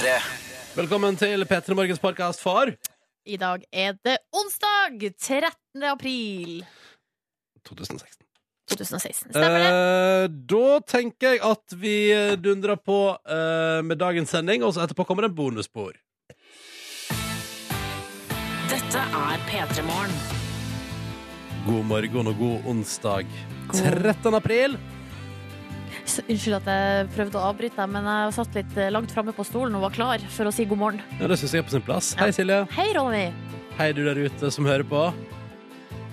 P3. Velkommen til P3 Morgens podkast for I dag er det onsdag 13. april 2016. 2016. Stemmer det? Eh, da tenker jeg at vi dundrer på eh, med dagens sending, og så etterpå kommer det en bonusspor. Dette er P3 Morgen. God morgen og god onsdag. 13. april. Unnskyld at jeg prøvde å avbryte deg, men jeg satt litt eh, langt framme på stolen og var klar for å si god morgen. Ja, Det syns jeg er på sin plass. Hei, Silje. Hei, Ronny. Hei, du der ute som hører på.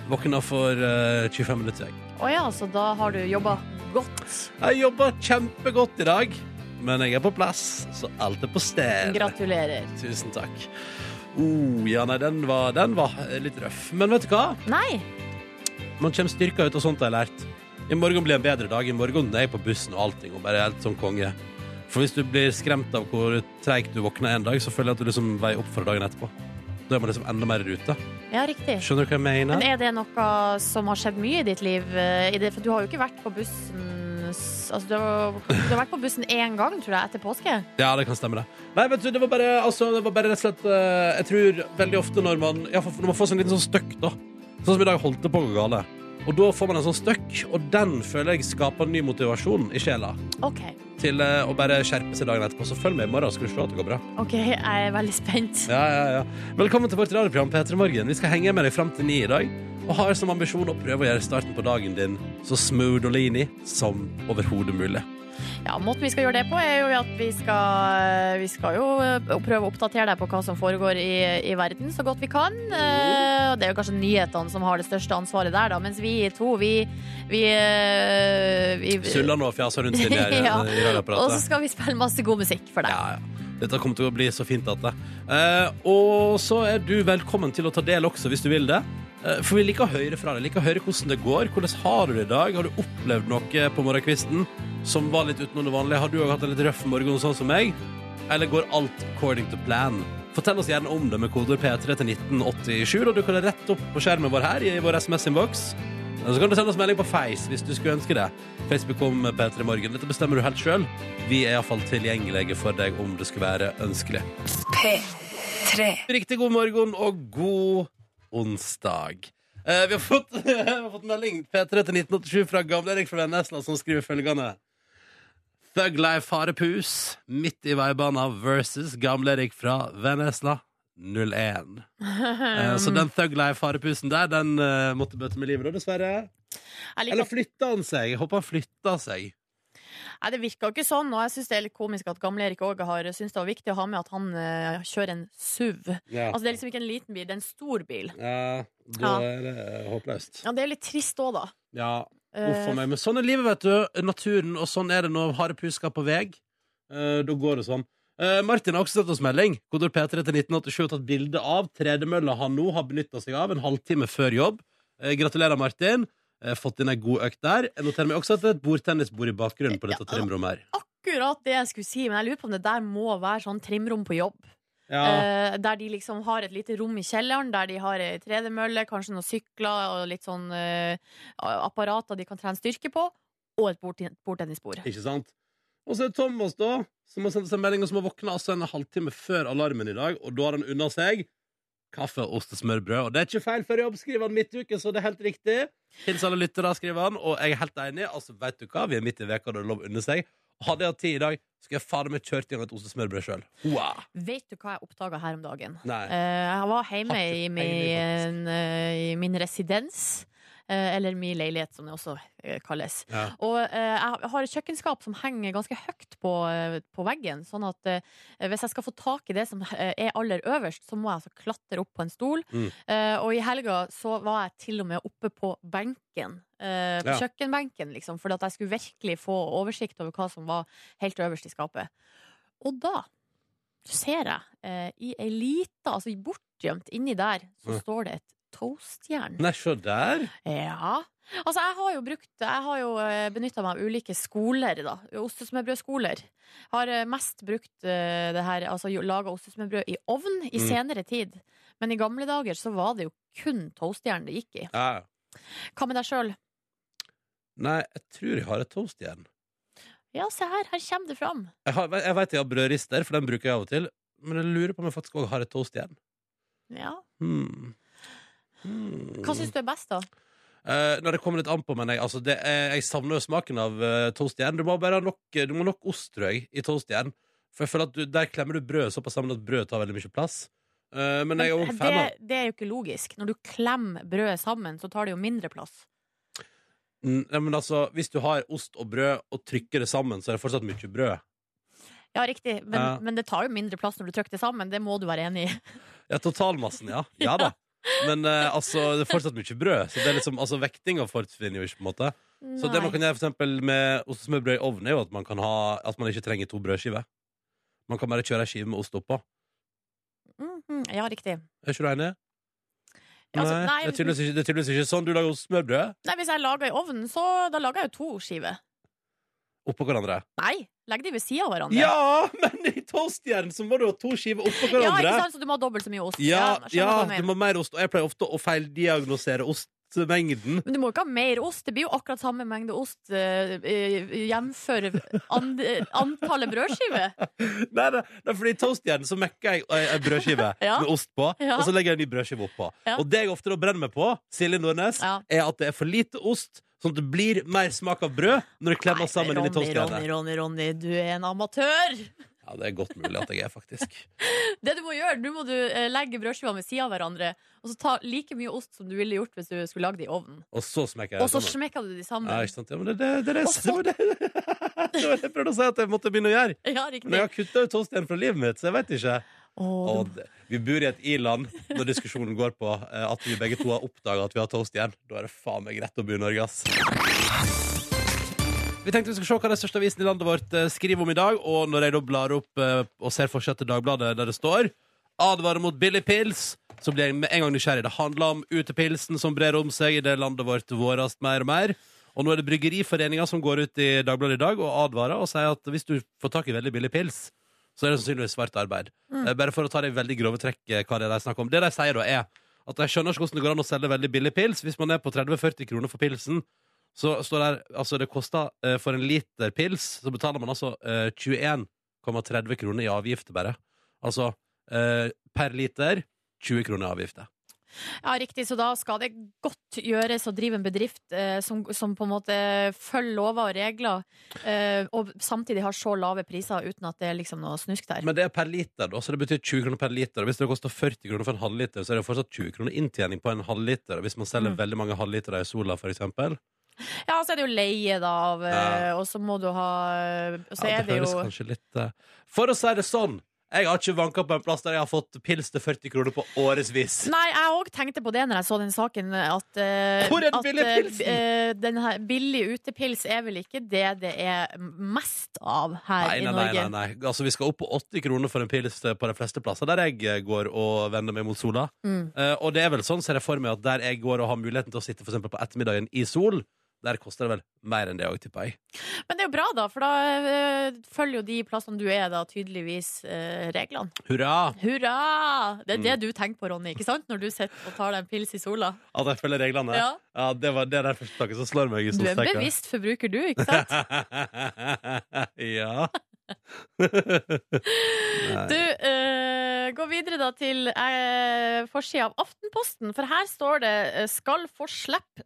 Våkna for uh, 25 minutter siden. Å ja, så da har du jobba godt. Jeg jobba kjempegodt i dag, men jeg er på plass, så alt er på sted. Gratulerer. Tusen takk. Oh, ja, nei, den var, den var litt røff. Men vet du hva? Nei. Man kommer styrka ut, og sånt har jeg lært. I morgen blir en bedre dag. I morgen er jeg på bussen og allting, og bare helt sånn konge. For hvis du blir skremt av hvor treigt du våkner en dag, så føler jeg at du liksom veier opp for dagen etterpå. Da er man liksom enda mer i rute. Ja, riktig. Skjønner du hva jeg mener? Men er det noe som har skjedd mye i ditt liv? eh, For du har jo ikke vært på bussen Altså, du har, du har vært på bussen én gang, tror jeg, etter påske. Ja, det kan stemme det. Nei, vet du, det var bare, altså, det var bare rett og slett eh, Jeg tror veldig ofte når man ja, når man får en liten sånn støkk, da. Sånn som i dag holdt det på å gå gale. Og da får man en sånn støkk, og den føler jeg skaper ny motivasjon i sjela Okay. til eh, å bare skjerpe seg dagen etterpå. Så følg med i morgen, skal du se at det går bra. ok, Jeg er veldig spent. Ja, ja, ja. Velkommen til vårt radioprogram P3 Morgen. Vi skal henge med deg fram til ni i dag. Og har som ambisjon å prøve å gjøre starten på dagen din så smooth og leany som overhodet mulig. Ja, Måten vi skal gjøre det på, er jo at vi skal, vi skal jo eh, prøve å oppdatere deg på hva som foregår i, i verden, så godt vi kan. Eh, Det er jo kanskje nyhetene som har det største ansvaret der, da. Mens vi to, vi, vi, eh, vi Suller nå og fjaser rundt inni her Ja. Og så skal vi spille masse god musikk for deg. Ja, ja. Dette kommer til å bli så fint at det. Eh, og så er du velkommen til å ta del også, hvis du vil det. Eh, for vi liker å høre fra deg. Liker å høre hvordan det går. Hvordan har du det i dag? Har du opplevd noe på morgenkvisten som var litt utenom det vanlige? Har du òg hatt en litt røff morgen sånn som meg? Eller går alt according to plan? Fortell oss gjerne om det med koder P3 til 1987, og du kan rette opp på skjermen vår her i vår SMS-innboks. Og så kan du sende oss melding på Face hvis du skulle ønske det. Facebook om P3 Morgen. Dette bestemmer du helt sjøl. Vi er iallfall tilgjengelige for deg om det skulle være ønskelig. P3. Riktig god morgen og god onsdag. Eh, vi, har fått, vi har fått melding P3 til 1987 fra Gamle-Erik fra Vennesla, som skriver følgende. Thug Life Harepus, midt i veibana versus Gamle-Erik fra Vennesla 01. Eh, så den Thug Life Harepusen der, den eh, måtte bøte med livet, da, dessverre. Eller flytta han seg? Jeg håper han flytta seg. Nei, Det virka ikke sånn, og jeg syns det er litt komisk at gamle-Erik òg har syntes det var viktig å ha med at han uh, kjører en SUV. Ja, Altså Det er liksom ikke en liten bil, det er en stor bil. ja da Ja. er det eh, håpløst. Ja, Det er litt trist òg, da. Ja, uff a Eh, meg. Men sånn er livet, vet du. Naturen, og sånn er det når harepus skal på vei. Uh, da går det sånn. Uh, Martin har også sendt oss melding. Kodord P3 til 1987 har tatt bilde av tredemølla han nå har benytta seg av en halvtime før jobb. Uh, gratulerer, Martin. Eh, fått inn ei god økt der. Jeg noterer meg også at det er et bordtennisbord i bakgrunnen på dette Ja. trimrommet her. akkurat det jeg skulle si, men jeg lurer på om det der må være sånn trimrom på jobb. Ja, Eh, der de liksom har et lite rom i kjelleren, der de har ei tredemølle, kanskje noen sykler og litt sånn eh, apparater de kan trene styrke på, og et bordtennisbord. ikke sant? Og så er det Thomas, da, som har sendt oss en melding, og som har våkna altså en halvtime før alarmen i dag, og da har han unna seg kaffe, ost og smørbrød. Og det er ikke feil før jobb, skriver han midtuke, så det er helt riktig. Hils alle lyttere, skriver han, og jeg er helt enig. Altså, vet du hva, vi er midt i veka, da er lov å unne seg. Hadde jeg hatt tid i dag, skulle jeg fader meg kjørt gang et ost og smørbrød sjøl. Wow. Vet du hva jeg oppdaga her om dagen? Nei. Uh, jeg var hjemme i min, eh, i min residens. Eh, Eller min leilighet, som det også eh, kalles. Ja. Og eh, jeg har et kjøkkenskap som henger ganske høyt på, på veggen. Sånn at hvis jeg skal få tak i det som er aller øverst, så må jeg altså klatre opp på en stol. Mm. Og i helga så var jeg til og med oppe på benken. Uh, på Ja. kjøkkenbenken, liksom. For at jeg skulle virkelig få oversikt over hva som var helt øverst i skapet. Og da ser jeg uh, i ei lita, altså bortgjemt inni der, så mm. står det et toastjern. Nei, se der. Ja. Altså, jeg har jo brukt Jeg har jo benytta meg av ulike skoler, da. Ostesmørbrødskoler. Har eh, mest brukt eh, det her, altså laga ostesmørbrød i ovn i Mm. senere tid. Men i gamle dager så var det jo kun toastjern det gikk i. Ja. Hva med deg sjøl? Nei, jeg tror jeg har et toastjern. Ja, se her. Her kommer det fram. Jeg, har, jeg vet jeg har brødrister, for den bruker jeg av og til. Men jeg lurer på om jeg faktisk òg har et toastjern. Ja. Hmm. Hmm. Hva syns du er best, da? Uh, når det kommer litt an på, men jeg, altså det er, jeg savner jo smaken av uh, igjen Du må bare ha nok, du må nok ost, tror jeg, i toast igjen. For jeg føler at du, der klemmer du brødet såpass sammen at brødet tar veldig mye plass. Uh, men jeg er det, fan av det er jo ikke logisk. Når du klemmer brødet sammen, så tar det jo mindre plass. Mm, Nei, men altså, Hvis du har ost og brød og trykker det sammen, så er det fortsatt mye brød. Ja, riktig. Men, men det tar jo mindre plass når du trykker det sammen. Det må du være enig i. Ja, totalmassen, ja. Ja da. Men eh, altså, det er fortsatt mye brød. Så det er liksom, altså, vektinga forsvinner jo ikke. på en måte Så det man kan gjøre for eksempel med ost og smørbrød i ovnen, er jo at man kan ha At man ikke trenger to brødskiver. Man kan bare kjøre ei skive med ost oppå. Mhm, Ja, riktig. Er ikke du enig? Altså, nei, nei, det, er tydeligvis ikke, det er tydeligvis ikke sånn du lager ost og smørbrød. Nei, Hvis jeg lager i ovnen, så da lager jeg jo to skiver. Oppå hverandre. Nei, legg de ved sida av hverandre. Ja, men i toastjern så må du ha to skiver oppå hverandre. Ja, ikke sant? Så du må ha dobbelt så mye ost. Ja, ja, du må ha mer ost. Og jeg pleier ofte å feildiagnosere ostmengden. Men du må ikke ha mer ost. Det blir jo akkurat samme mengde ost uh, jevnfør and, antallet brødskiver. Nei, det, det er fordi i toastjern så mekker jeg ei brødskive Ja. med ost på, Ja. og så legger jeg en ny brødskive oppå. Ja. Og det jeg ofte da brenner meg på, Silje Nordnes, er at det er for lite ost, sånn at det blir mer smak av brød når det klemmer sammen Ronny, toastjernet. Ronny, Ronny, Ronny, du er en amatør! Ja, det er godt mulig at jeg er, faktisk. Det du må gjøre, Nå må du eh, legge brødskivene ved siden av hverandre, og så ta like mye ost som du ville gjort hvis du skulle lagd det i ovnen. Og så smekker Og så smekker du de sammen. Ja, ikke sant? Ja, men det, det, det, det, så- det, det det jeg prøvde å si at jeg måtte begynne å gjøre. Ja, Men jeg har kutta ut toastjern fra livet mitt, så jeg vet ikke. Åh, Og det, vi bor i et i-land når diskusjonen går på eh, at vi begge to har oppdaga at vi har toast igjen. Da er det faen meg greit å bo i Norge, ass. Vi tenkte vi skal se hva den største avisen i landet vårt eh, skriver om i dag. Og når jeg da blar opp eh, og ser fortsatt til Dagbladet der det står Advarer mot billig pils, så blir jeg med en gang nysgjerrig. Det handler om utepilsen som brer om seg i det landet vårt vårast mer og mer. Og nå er det Bryggeriforeninga som går ut i Dagbladet i dag og advarer og sier at hvis du får tak i veldig billig pils, så er det sannsynligvis svart arbeid. Mm. Bare for å ta det i veldig grove trekk, eh, hva det er de snakker om. Det de sier da, er at jeg skjønner ikke hvordan det går an å selge veldig billig pils. Hvis man er på 30-40 kroner for pilsen, så står det Altså, det koster eh, for en liter pils, så betaler man altså eh, 21,30 kroner i avgifter bare. Altså eh, per liter 20 kroner i avgifter. Ja, riktig. Så da skal det godt gjøres å drive en bedrift eh, som, som på en måte følger lover og regler, eh, og samtidig har så lave priser uten at det er liksom noe snusk der. Men det er per liter, da, så det betyr 20 kroner per liter. Hvis det koster 40 kroner for en halvliter, så er det fortsatt 20 kroner inntjening på en halvliter. Hvis man selger Mm. veldig mange halvlitere i Sola, for eksempel, Ja, så er det jo leie, da, av, eh, Ja. og så må du ha Så ja, er det høres jo kanskje litt eh, For å si det sånn, jeg har ikke vanka på en plass der jeg har fått pils til 40 kroner på årevis. Nei, jeg òg tenkte på det når jeg så den saken. At, uh, Hvor er den billige eh, pilsen? Uh, den her billig utepils er vel ikke det det er mest av her Nei, i nei, nei, Norge. nei, nei. Altså, Vi skal opp på 80 kroner for en pils på de fleste plasser der jeg går og vender meg mot sola. Mm. Uh, og det er vel sånn ser jeg for meg at der jeg går og har muligheten til å sitte for på ettermiddagen i sol, der koster det vel mer enn det òg, tipper jeg. Men det er jo bra, da, for da eh, følger jo de plassene du er, da tydeligvis eh, reglene. Hurra! Hurra! Det er det Mm. du tenker på, Ronny, ikke sant? Når du sitter og tar deg en pils i sola. At jeg følger reglene. Ja. Ja, det, var, det er det første taket som slår meg i Du er en bevisst forbruker, du, ikke sant? ja. Du, eh, gå videre da til uh, forsida av Aftenposten, for her står det 'skal få slippe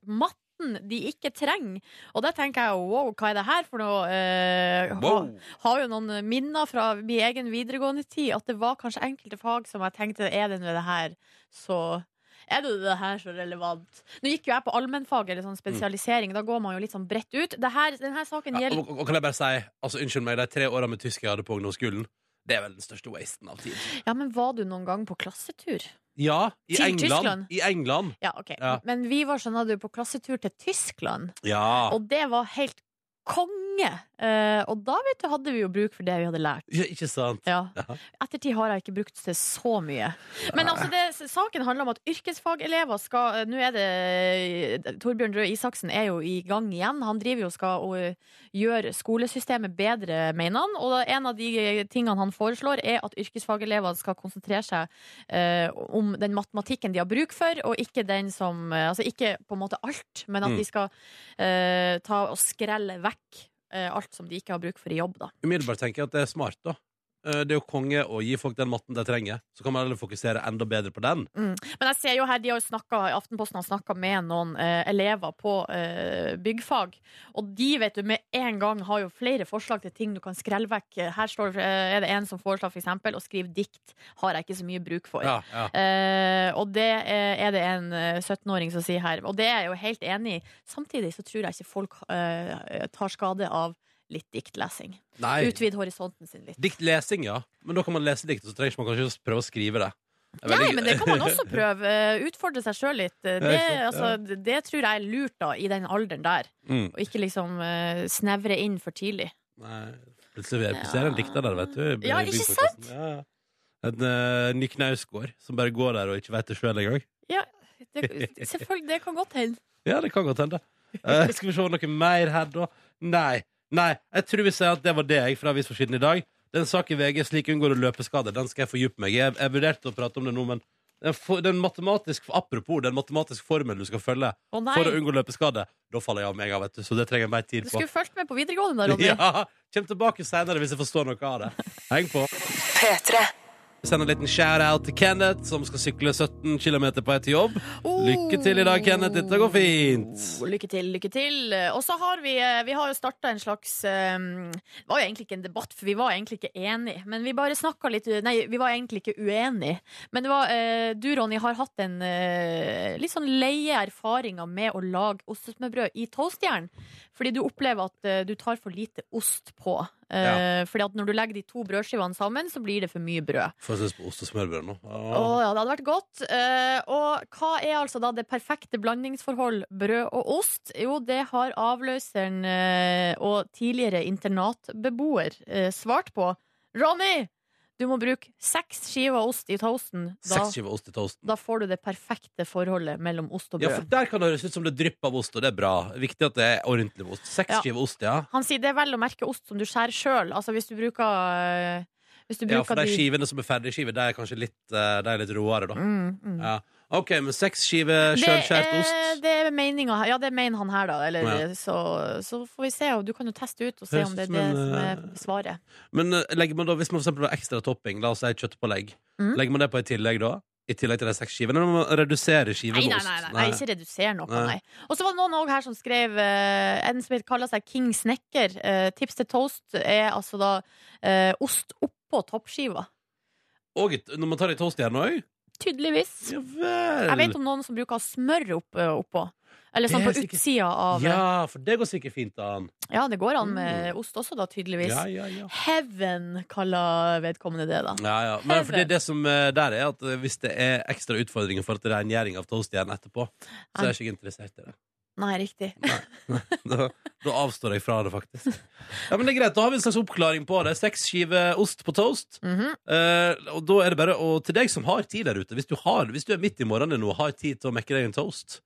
matten de ikke trenger'. Og da tenker jeg wow, hva er det her for noe? Eh, Wow. ha, har jo noen minner fra min egen videregående tid at det var kanskje enkelte fag som jeg tenkte er det nå det her, så er det det her så relevant? Nå gikk jo jeg på allmennfag eller sånn spesialisering. Da går man jo litt sånn bredt ut. Det her, denne saken Ja, og, og kan jeg bare si altså, Unnskyld meg, de tre åra med tysk jeg hadde på ungdomsskolen, det er vel den største wasten av tid. Ja, men var du noen gang på klassetur? Ja, i Til England. Tyskland? I England. Ja, ok. Ja. Men vi var sånn, hadde jo på klassetur til Tyskland, Ja. og det var helt konge. Eh, og da vet du, hadde vi jo bruk for det vi hadde lært. ja ikke sant? Ja. Ettertid har jeg ikke brukt det så mye. Men altså, det, saken handler om at yrkesfagelever skal eh, Nå er det Torbjørn Røe Isaksen er jo i gang igjen. Han driver jo skal og, gjøre skolesystemet bedre, mener han. Og en av de tingene han foreslår, er at yrkesfagelever skal konsentrere seg eh, om den matematikken de har bruk for, og ikke den som eh, Altså ikke på en måte alt, men at Mm. de skal eh, ta og skrelle vekk eh, alt som de ikke har bruk for i jobb, da. Umiddelbart tenker jeg at det er smart, da. Eh, Det er jo konge å gi folk den matten de trenger. Så kan man heller fokusere enda bedre på den. Men jeg ser jo her, de har jo snakket, Aftenposten har snakka med noen eh, elever på eh, byggfag. Og de vet du, med en gang har jo flere forslag til ting du kan skrelle vekk. Her står, eh, er det en som foreslår for eksempel, å skrive dikt. Har jeg ikke så mye bruk for. Ja, ja. Eh, og det eh, er det en eh, 17-åring som sier her. Og det er jeg jo helt enig i. Samtidig så tror jeg ikke folk tar skade av litt diktlesing. Nei. Utvid horisonten sin litt. Diktlesing, ja. Men da kan man lese dikt, og så trenger man kanskje ikke prøve å skrive det. Er Nei, veldig- men det kan man også prøve. Utfordre seg sjøl litt. Det, Ja, altså, det- tror jeg er lurt da, i den alderen der. Mm. Og ikke liksom uh, snevre inn for tidlig. Nei, plutselig ser vi er det en dikter der, vet du. Ja, ikke sant? Ja, ja. En uh, Nick Knausgård som bare går der og ikke vet det sjøl engang. Det, selvfølgelig, det kan godt hende. Ja, det kan godt hende. Uh, skal vi se noe mer her, da? Nei. Nei, jeg tror vi sier at det var det jeg fra avisforsiden i dag. Den saken i VG 'Slik unngår å løpe skade, den skal jeg fordype meg i. Jeg, jeg vurderte å prate om det nå, men den, for, den matematisk, apropos den matematiske formelen du skal følge Å for å unngå løpeskade, da faller jeg av meg av, vet du. Så det trenger jeg mer tid Du skulle fulgt med på videregående da, Ronny. Ja, Kjem tilbake senere hvis jeg forstår noe av det. Heng på. P3. Send en liten shout-out til Kenneth, som skal sykle 17 km på vei til jobb. Lykke til i dag, Kenneth. Dette går fint. Oh, Lykke til, lykke til. Og så har vi eh, Vi har jo starta en slags eh, Det var jo egentlig ikke en debatt, for vi var egentlig ikke enige. Men vi bare snakka litt Nei, vi var egentlig ikke uenige. Men var, eh, du, Ronny, har hatt en eh, litt sånn leie erfaringer med å lage ostesmørbrød i toastjern. Fordi du opplever at du tar for lite ost på. Eh, Fordi at når du legger de to brødskivene sammen, så blir det for mye brød. Får jeg på ost og smørbrød nå. Å ja, det hadde vært godt. Eh, og hva er altså da det perfekte blandingsforhold brød og ost? Jo, det har avløseren eh, og tidligere internatbeboer svart på. Ronny! Du må bruke seks skiver ost i toasten. Da, Seks skiver ost i toasten. da får du det perfekte forholdet mellom ost og Ja, brød. for Der kan det høres ut som det drypper av ost, og det er bra. Viktig at det er ordentlig med ost. Seks Ja. skiver ost, ja. Han sier det er vel å merke ost som du skjærer sjøl. Altså hvis du bruker eh, Hvis du Ja, bruker For de de skivene som er ferdigskiver, de er kanskje litt, eh, de er litt råere, da. mm, mm. Ja. OK, men seks skiver sjølskjært ost. det er meninga her. Ja, det mener han her, da. Eller, Ja. så, så får vi se. Og du kan jo teste ut og se Høres om det er ut det som som er eh, svaret. Men eh, legger man da, hvis man for eksempel har ekstra topping, la oss si kjøttpålegg, Mm. legger man det på i tillegg da? I tillegg til de seks skivene? Eller må man redusere skivene? Nei, med nei, ost? nei, nei, nei, ikke redusere noe, Nei. nei. Og så var det noen også her som skrev eh, En som kaller seg King Snekker. Eh, tips til toast er altså da eh, ost oppå toppskiva. Og et- når man tar det i toastjern òg? Tydeligvis. Ja vel. Jeg vet om noen som bruker smør opp, eh, oppå. Eller sånn er på sikkert- utsida av Ja, for det går sikkert fint an. Ja, det går an med ost også, da, tydeligvis. Ja, ja, ja. Heaven kaller vedkommende det, da. Ja, ja. Men fordi det som eh, der er at eh, hvis det er ekstra utfordringer for til rengjøring av toastjern etterpå, så er jeg ikke interessert i det. Nei, riktig. Da, da avstår jeg fra det, faktisk. Ja, men det er greit, Da har vi en slags oppklaring på det. Seks skiver ost på toast. Mhm. Eh, og da er det bare Og til deg som har tid der ute, hvis du, har, hvis du er midt i morgenen nå og har tid til å mekke deg en toast,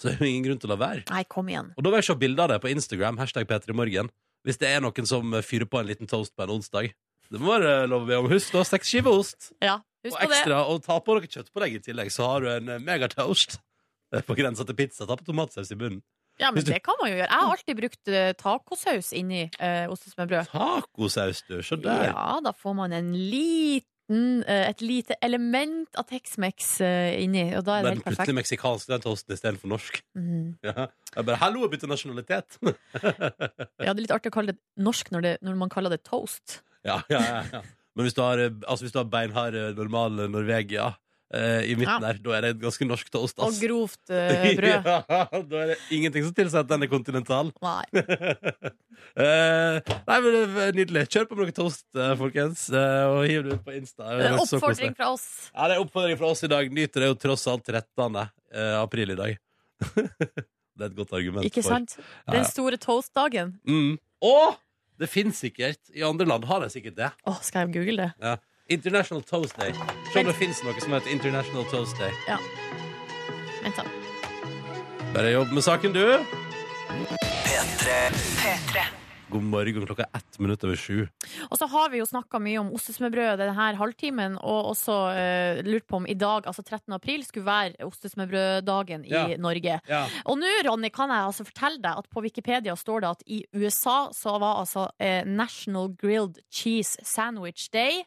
så er det ingen grunn til å la være. Nei, kom igjen. Og da vil jeg se bilder av det på Instagram, hashtag P3morgen, hvis det er noen som fyrer på en liten toast på en onsdag. Det må være lov å be om. Husk da, seks skiver ost. Ja, husk Og på det. og ta på noe kjøttpålegg i tillegg, så har du en megatoast. På grensa til pizza. Ta på tomatsaus i bunnen. Ja, men det kan man jo gjøre. Jeg har alltid brukt eh, tacosaus inni uh, ostesmørbrød. Tacosaus, du. Se der. Ja, da får man en liten eh, et lite element av Tex-Mex eh, inni, og da er det helt perfekt. plutselig meksikansk den toasten istedenfor norsk. Mm. Ja. Jeg bare, Hallo, jeg bytter nasjonalitet! Ja, det er litt artig å kalle det norsk når, det, når man kaller det toast. ja, ja, ja, ja. Men hvis du har, eh, altså, hvis du har beinhard, eh, normal eh, Norvegia eh, i midten der, da er det et ganske norsk toast. Og grovt eh, brød. ja, da er det ingenting som tilsier at den er kontinental. Nei. Eh, nei, men det er Nydelig. Kjør på med noe toast, eh, folkens, eh, og hiv det ut på Insta. Det er en så koselig. Oppfordring fra oss. Ja, det er oppfordring fra oss i dag. Nyt det er jo tross alt 13. eh, april i dag. det er et godt argument. Ikke for- sant? Ja, ja. Den store toastdagen. Mm. Og det finnes sikkert I andre land har de sikkert det. Åh, skal jeg google det? Ja. International Toast Day. Se om det finnes noe som heter International Toast Day. Ja. Vent, da. Bare jobb med saken, du. P3. God morgen klokka er ett minutt over sju. Og så har vi jo snakka mye om ostesmørbrød denne halvtimen, og også uh, lurt på om i dag, altså 13. april, skulle være ostesmørbrøddagen i Ja. Norge. Ja. Og nå, Ronny, kan jeg altså fortelle deg at på Wikipedia står det at i USA så var altså uh, National Grilled Cheese Sandwich Day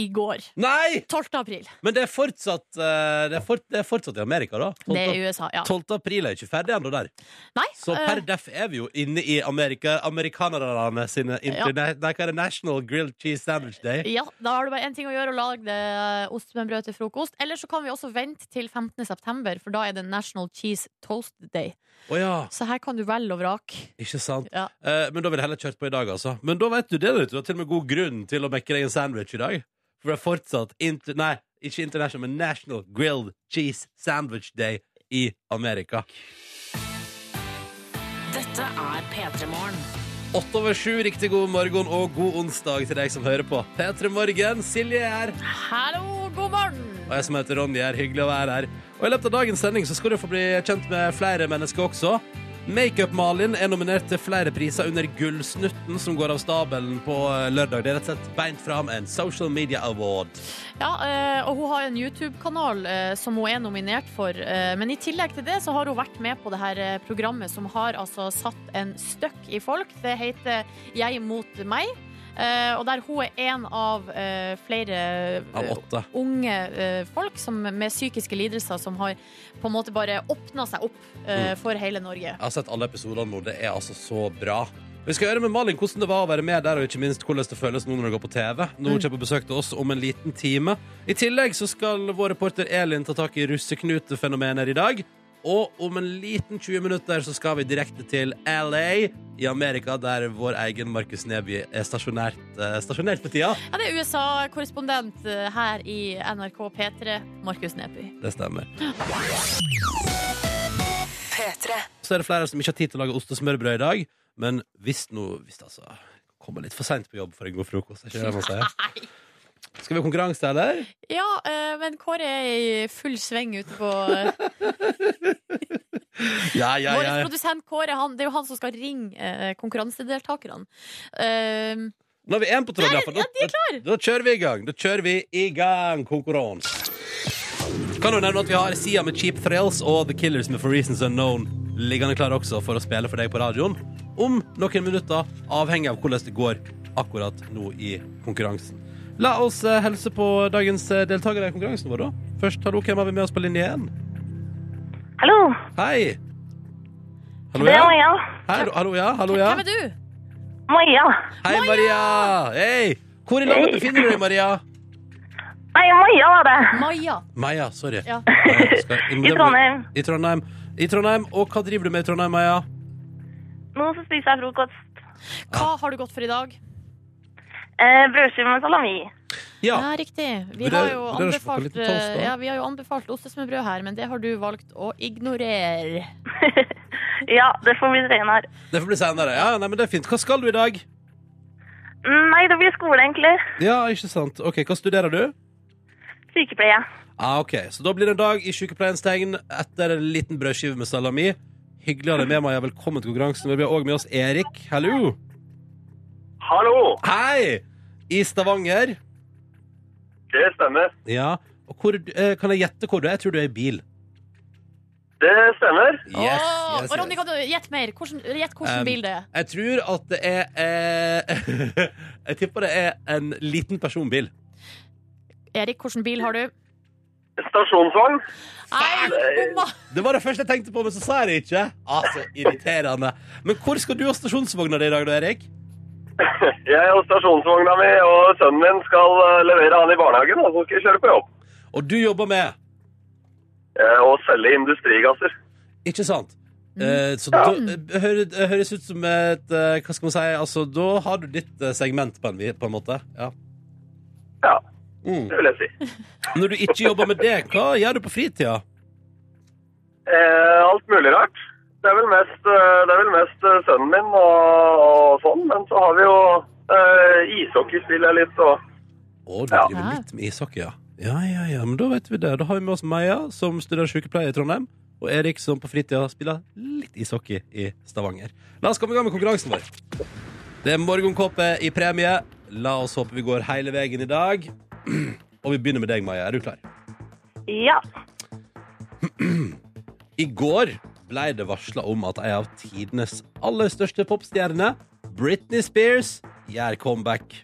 i går. Nei! 12. april. Men det er fortsatt, eh, det er fort, det er fortsatt i Amerika, da. 12. Det er i USA, ja. 12. april er ikke ferdig ennå der. Nei, Så per uh, def er vi jo inne i Amerika, amerikanerne sine ja. Nei? National Grilled Cheese Sandwich Day. ja, da har du bare én ting å gjøre, å lage det med brød til frokost. Eller så kan vi også vente til 15. september, for da er det National Cheese Toast Day. Oh, ja, Så her kan du velge og vrake. ikke sant? Ja. Uh, men da vil jeg heller kjørt på i dag, altså. Men da vet du det, du. Du har til og med god grunn til å mekke deg en sandwich i dag. For det er fortsatt inter Nei, ikke international, men National Grilled Cheese Sandwich Day i Amerika. Dette er P3 Morgen. Åtte over sju, riktig god morgen og god onsdag til deg som hører på. P3 Morgen, Silje er her. Hallo, god morgen! Og jeg som heter Ronny er hyggelig å være her. Og i løpet av dagens sending så skal du få bli kjent med flere mennesker også. Makeup-Malin er nominert til flere priser under Gullsnutten, som går av stabelen på eh, lørdag. Det er rett og slett beint fram en Social Media Award. Ja, eh, og hun har en YouTube-kanal eh, som hun er nominert for. Men i tillegg til det så har hun vært med på det her programmet som har altså satt en støkk i folk. Det heter Jeg mot meg. Eh, Og der hun er en av uh, flere Av eh, åtte. unge uh, folk som, med psykiske lidelser som har på en måte bare åpna seg opp Mm. for hele Norge. Jeg har sett alle episodene nå. Det er altså så bra. Vi skal høre med Malin hvordan det var å være med der, og ikke minst hvordan det føles nå når det går på TV. Nå Mm. kommer på besøk til oss om en liten time. I tillegg så skal vår reporter Elin ta tak i russeknutefenomener i dag. Og om en liten 20 minutter så skal vi direkte til LA i Amerika, der vår egen Markus Neby er stasjonert, eh, stasjonert på tida. Ja, det er USA-korrespondent eh, her i NRK P3, Markus Neby. Det stemmer. P3. Så er det flere som ikke har tid til å lage ost og smørbrød i dag. Men hvis nå Hvis det altså kommer litt for seint på jobb for en god frokost, er ikke det man sier? Nei. Skal vi ha konkurranse, eller? Ja, eh, men Kåre er i full sving ute på ja, Ja, ja, Vår produsent Kåre, han, det er jo han som skal ringe eh, konkurransedeltakerne. Uh, Nå er vi én på tråden, iallfall. ja, er Da, da kjører vi i gang. Da kjører vi i gang konkurranse. Kan jo nevne at vi har Sia med Cheap Thrills og The Killers med For Reasons Unknown liggende klar også for å spille for deg på radioen om noen minutter, avhengig av hvordan det går akkurat nå i konkurransen. La oss eh, helse på dagens eh, deltakere i konkurransen vår, da. Først, hallo, hvem har vi med oss på linje én? Hallo, Hei. Hallo, det er. Maja. Hei, hallo, ja. Hallo, ja. Hvem er du? Maja. Hei, Maria! Hei! Hvor i landet befinner du deg, Maria? Nei, Maja var det. Maja. Maja, sorry. Ja. Maja, skal- I Trondheim. I Trondheim. I Trondheim. Og hva driver du med i Trondheim, Maja? Nå så spiser jeg frokost. Hva har du gått for i dag? Eh, Brødskive med salami. Ja. Ja, riktig. Vi har jo anbefalt, eh, ja, vi har jo anbefalt ostesmørbrød her, men det har du valgt å ignorere. ja, det får bli senere. Det får bli senere. Ja, nei, men det er fint. Hva skal du i dag? Nei, det blir skole, egentlig. Ja, ikke sant. Ok, Hva studerer du? Sykepleie. Ah, ok, Så da blir det en dag i sykepleiens tegn etter en liten brødskive med salami. Hyggelig å ha deg med, Maja. Velkommen til konkurransen. Vi har også med oss Erik. Hallo. Hallo! Hei! I Stavanger. Det stemmer. Ja. Og hvor, eh, kan jeg gjette hvor du er? Jeg tror du er i bil. Det stemmer. Yes, Åh, yes, og Ronny, yes. kan du gjette mer? Hvordan, gjett hvilken Um, bil det er. Jeg tror at det er eh, Jeg tipper det er en liten personbil. Erik, hvilken bil har du? Stasjonsvogn. Nei, bomma! Det var det første jeg tenkte på, men så sa jeg det ikke. Altså, irriterende. Men hvor skal du ha stasjonsvogna di i dag, da, Erik? Jeg og stasjonsvogna mi og sønnen min skal eh, levere han i barnehagen, og så skal jeg kjøre på jobb. Og du jobber med Å Og selge industrigasser. Ikke sant? Eh, så da, det høres, høres ut som et eh, Hva skal man si? Altså, da har du ditt eh, segment, på en, på en måte. Ja. Ja, Mm. det vil jeg si. Når du ikke jobber med det, hva gjør du på fritida? Eh, alt mulig rart. Det er vel mest, eh, det er vel mest eh, sønnen min og, og sånn, men så har vi jo eh, ishockey spiller jeg litt og Å, du Ja. litt med ishockey, ja. Ja, ja, ja, men da vet vi det. Da har vi med oss Meia, som studerer sykepleie i Trondheim. Og Erik som på fritida spiller litt ishockey i Stavanger. La oss komme i gang med konkurransen vår. Det er morgenkåpe i premie. La oss håpe vi går hele veien i dag. Og vi begynner med deg, Maja. Er du klar? Ja. I går ble det varsla om at ei av tidenes aller største popstjerner, Britney Spears, gjør comeback.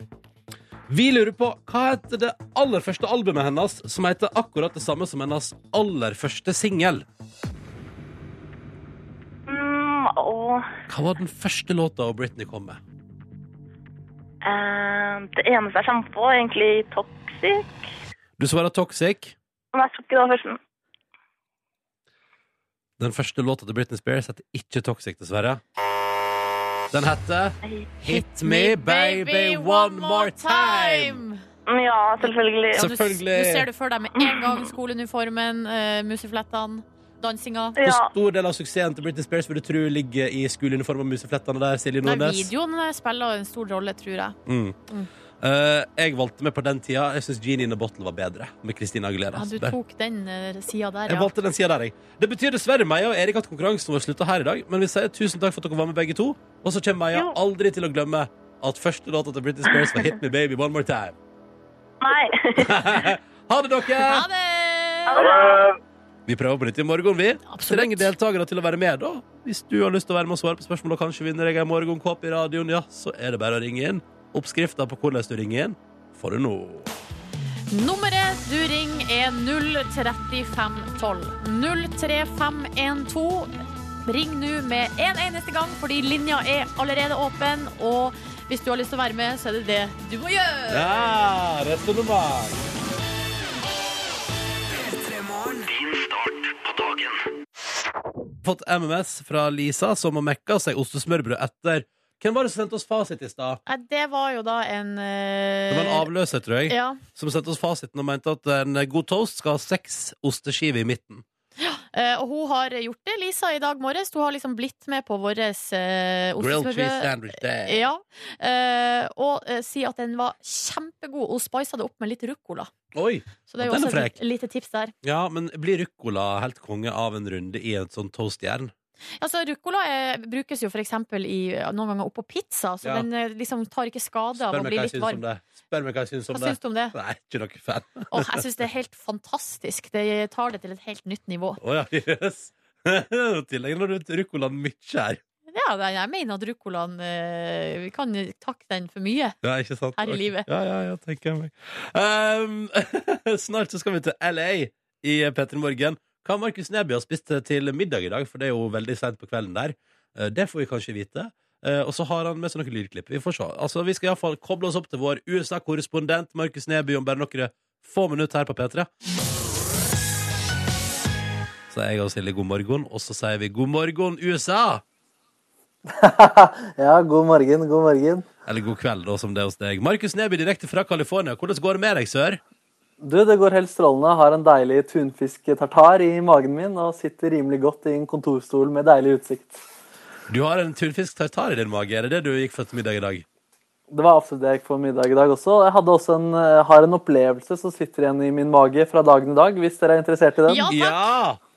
Vi lurer på hva heter det aller første albumet hennes, som heter akkurat det samme som hennes aller første singel. Mm, Hva var den første låta Britney kom med? Uh, det eneste jeg kommer på, er egentlig Toxic. Du svarer Toxic. Nei, jeg tror ikke det var førsten. Den første låta til Britney Spears heter ikke Toxic, dessverre. Den heter Hit Me Baby One More Time. Ja, selvfølgelig. Ja, du, Selvfølgelig. du ser det for deg med en gang. Skoleuniformen, uh, museflettene, dansinga. Hvor stor del av suksessen til Britney Spears vil du tro ligger i skoleuniformen og museflettene der, Silje Nei, Nordnes? videoen eh, spiller en stor rolle, tror jeg. Mm. Mm. Eh, jeg valgte meg på den tida. Jeg syns Genie in a Bottle var bedre, med Christina Aguilera. Ja, du tok den uh, sida der, Jeg valgte den sida der, jeg. Det betyr dessverre Meia og Erik at konkurransen vår slutta her i dag, men vi sier tusen takk for at dere var med begge to. Og så kommer Meia Jo. aldri til å glemme at første låta til British Spears var Hit Me Baby One More Time. Nei. ha det, dere! Ha det! Ha det. Vi prøver på nytt i morgen, vi. Absolutt. Trenger deltakere til å være med, da. Hvis du har lyst til å være med og svare på spørsmål og kanskje vinner jeg en morgenkåpe i radioen, ja, så er det bare å ringe inn. Oppskrifta på hvordan du ringer inn, får du nå. Nummeret du ringer er 03512. 03512. Ring nå med en eneste gang, fordi linja er allerede åpen. Og hvis du har lyst til å være med, så er det det du må gjøre. Ja, resonnement. Fått MMS fra Lisa, som har mekka seg ostesmørbrød etter Hvem var det som sendte oss fasit i stad? Nei, det var jo da en Det var en avløser, tror jeg, Ja. som sendte oss fasiten og mente at en god toast skal ha seks osteskiver i midten. eh, og hun har gjort det, Lisa, i dag morges. Hun har liksom blitt med på vår uh, Grilled cheese sandwich day. Ja, eh, og uh, sier at den var kjempegod. Hun spisa det opp med litt ruccola. Oi! Så det er Den jo er også et lite tips der. Ja, men blir ruccola helt konge av en runde i et sånt toastjern? Altså, Ruccola eh, brukes jo for eksempel i, noen ganger oppå pizza, så Ja. den eh, liksom tar ikke skade av Spør å meg bli hva jeg litt syns om varm. det. Spør meg hva jeg syns om det. syns du om det? Nei, ikke noe fan. Åh, jeg syns det er helt fantastisk. Det tar det til et helt nytt nivå. Å ja. Nå tillegger du ruccolaen mye her. Ja, jeg mener at ruccolaen eh, Vi kan takke den for mye. Ja, ikke sant? Her i Ok. livet. Ja, ja, ja, tenker jeg meg. Um, snart så skal vi til LA i P3 Morgen. Hva Markus Neby har spist til middag i dag, for det er jo veldig sent på kvelden der. Eh, Det får vi kanskje vite. Eh, Og så har han med seg noen lydklipp. Vi får se. Altså, vi skal iallfall koble oss opp til vår USA-korrespondent Markus Neby om bare noen få minutter her på P3. Så jeg og Silje god morgen, og så sier vi god morgen, USA! Ja, god morgen, god morgen. Eller god kveld, da, som det er hos deg. Markus Neby direkte fra California. Hvordan går det med deg, sør? Du, det går helt strålende. Har en deilig tunfisk-tartar i magen min og sitter rimelig godt i en kontorstol med deilig utsikt. Du har en tunfisk tartar i din mage. Er det det du gikk for til middag i dag? Det var absolutt det jeg gikk for middag i dag også. Jeg hadde også en, eh, har en opplevelse som sitter igjen i min mage fra dagen i dag, hvis dere er interessert i den. Ja, takk. Ja!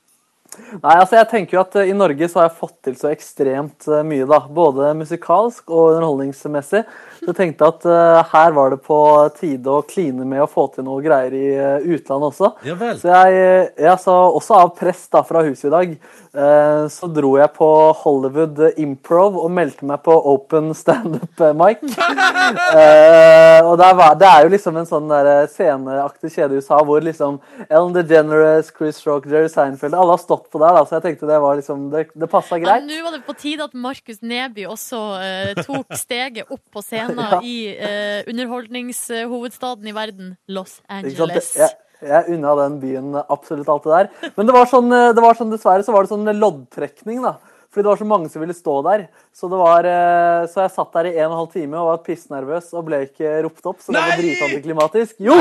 Nei, altså jeg tenker jo at eh, I Norge så har jeg fått til så ekstremt eh, mye, da. Både musikalsk og underholdningsmessig. Så jeg tenkte at uh, her var det på tide å kline med å få til noe greier i uh, utlandet også. Ja vel. Så jeg, jeg så også av press da fra huset i dag, uh, så dro jeg på Hollywood Improv og meldte meg på Open Standup Mic. og det er, det er jo liksom en sånn der sceneaktig kjede i USA hvor liksom Ellen DeGeneres, Chris Rock, Jerry Seinfeld, alle har stått på der, da, så jeg tenkte det var liksom, det, det passa Ja, greit. Nå var det på tide at Markus Neby også eh, tok steget opp på scenen Ja. i eh, underholdningshovedstaden i verden, Los? Angeles. Jeg, jeg unna den byen absolutt alt det der. Men det var sånn, det var sånn dessverre så var det sånn loddtrekning, da. Fordi det var så mange som ville stå der. Så, det var, eh, så jeg satt der i en og en halv time og var pissnervøs og ble ikke ropt opp. Så det var dritantiklimatisk. Jo!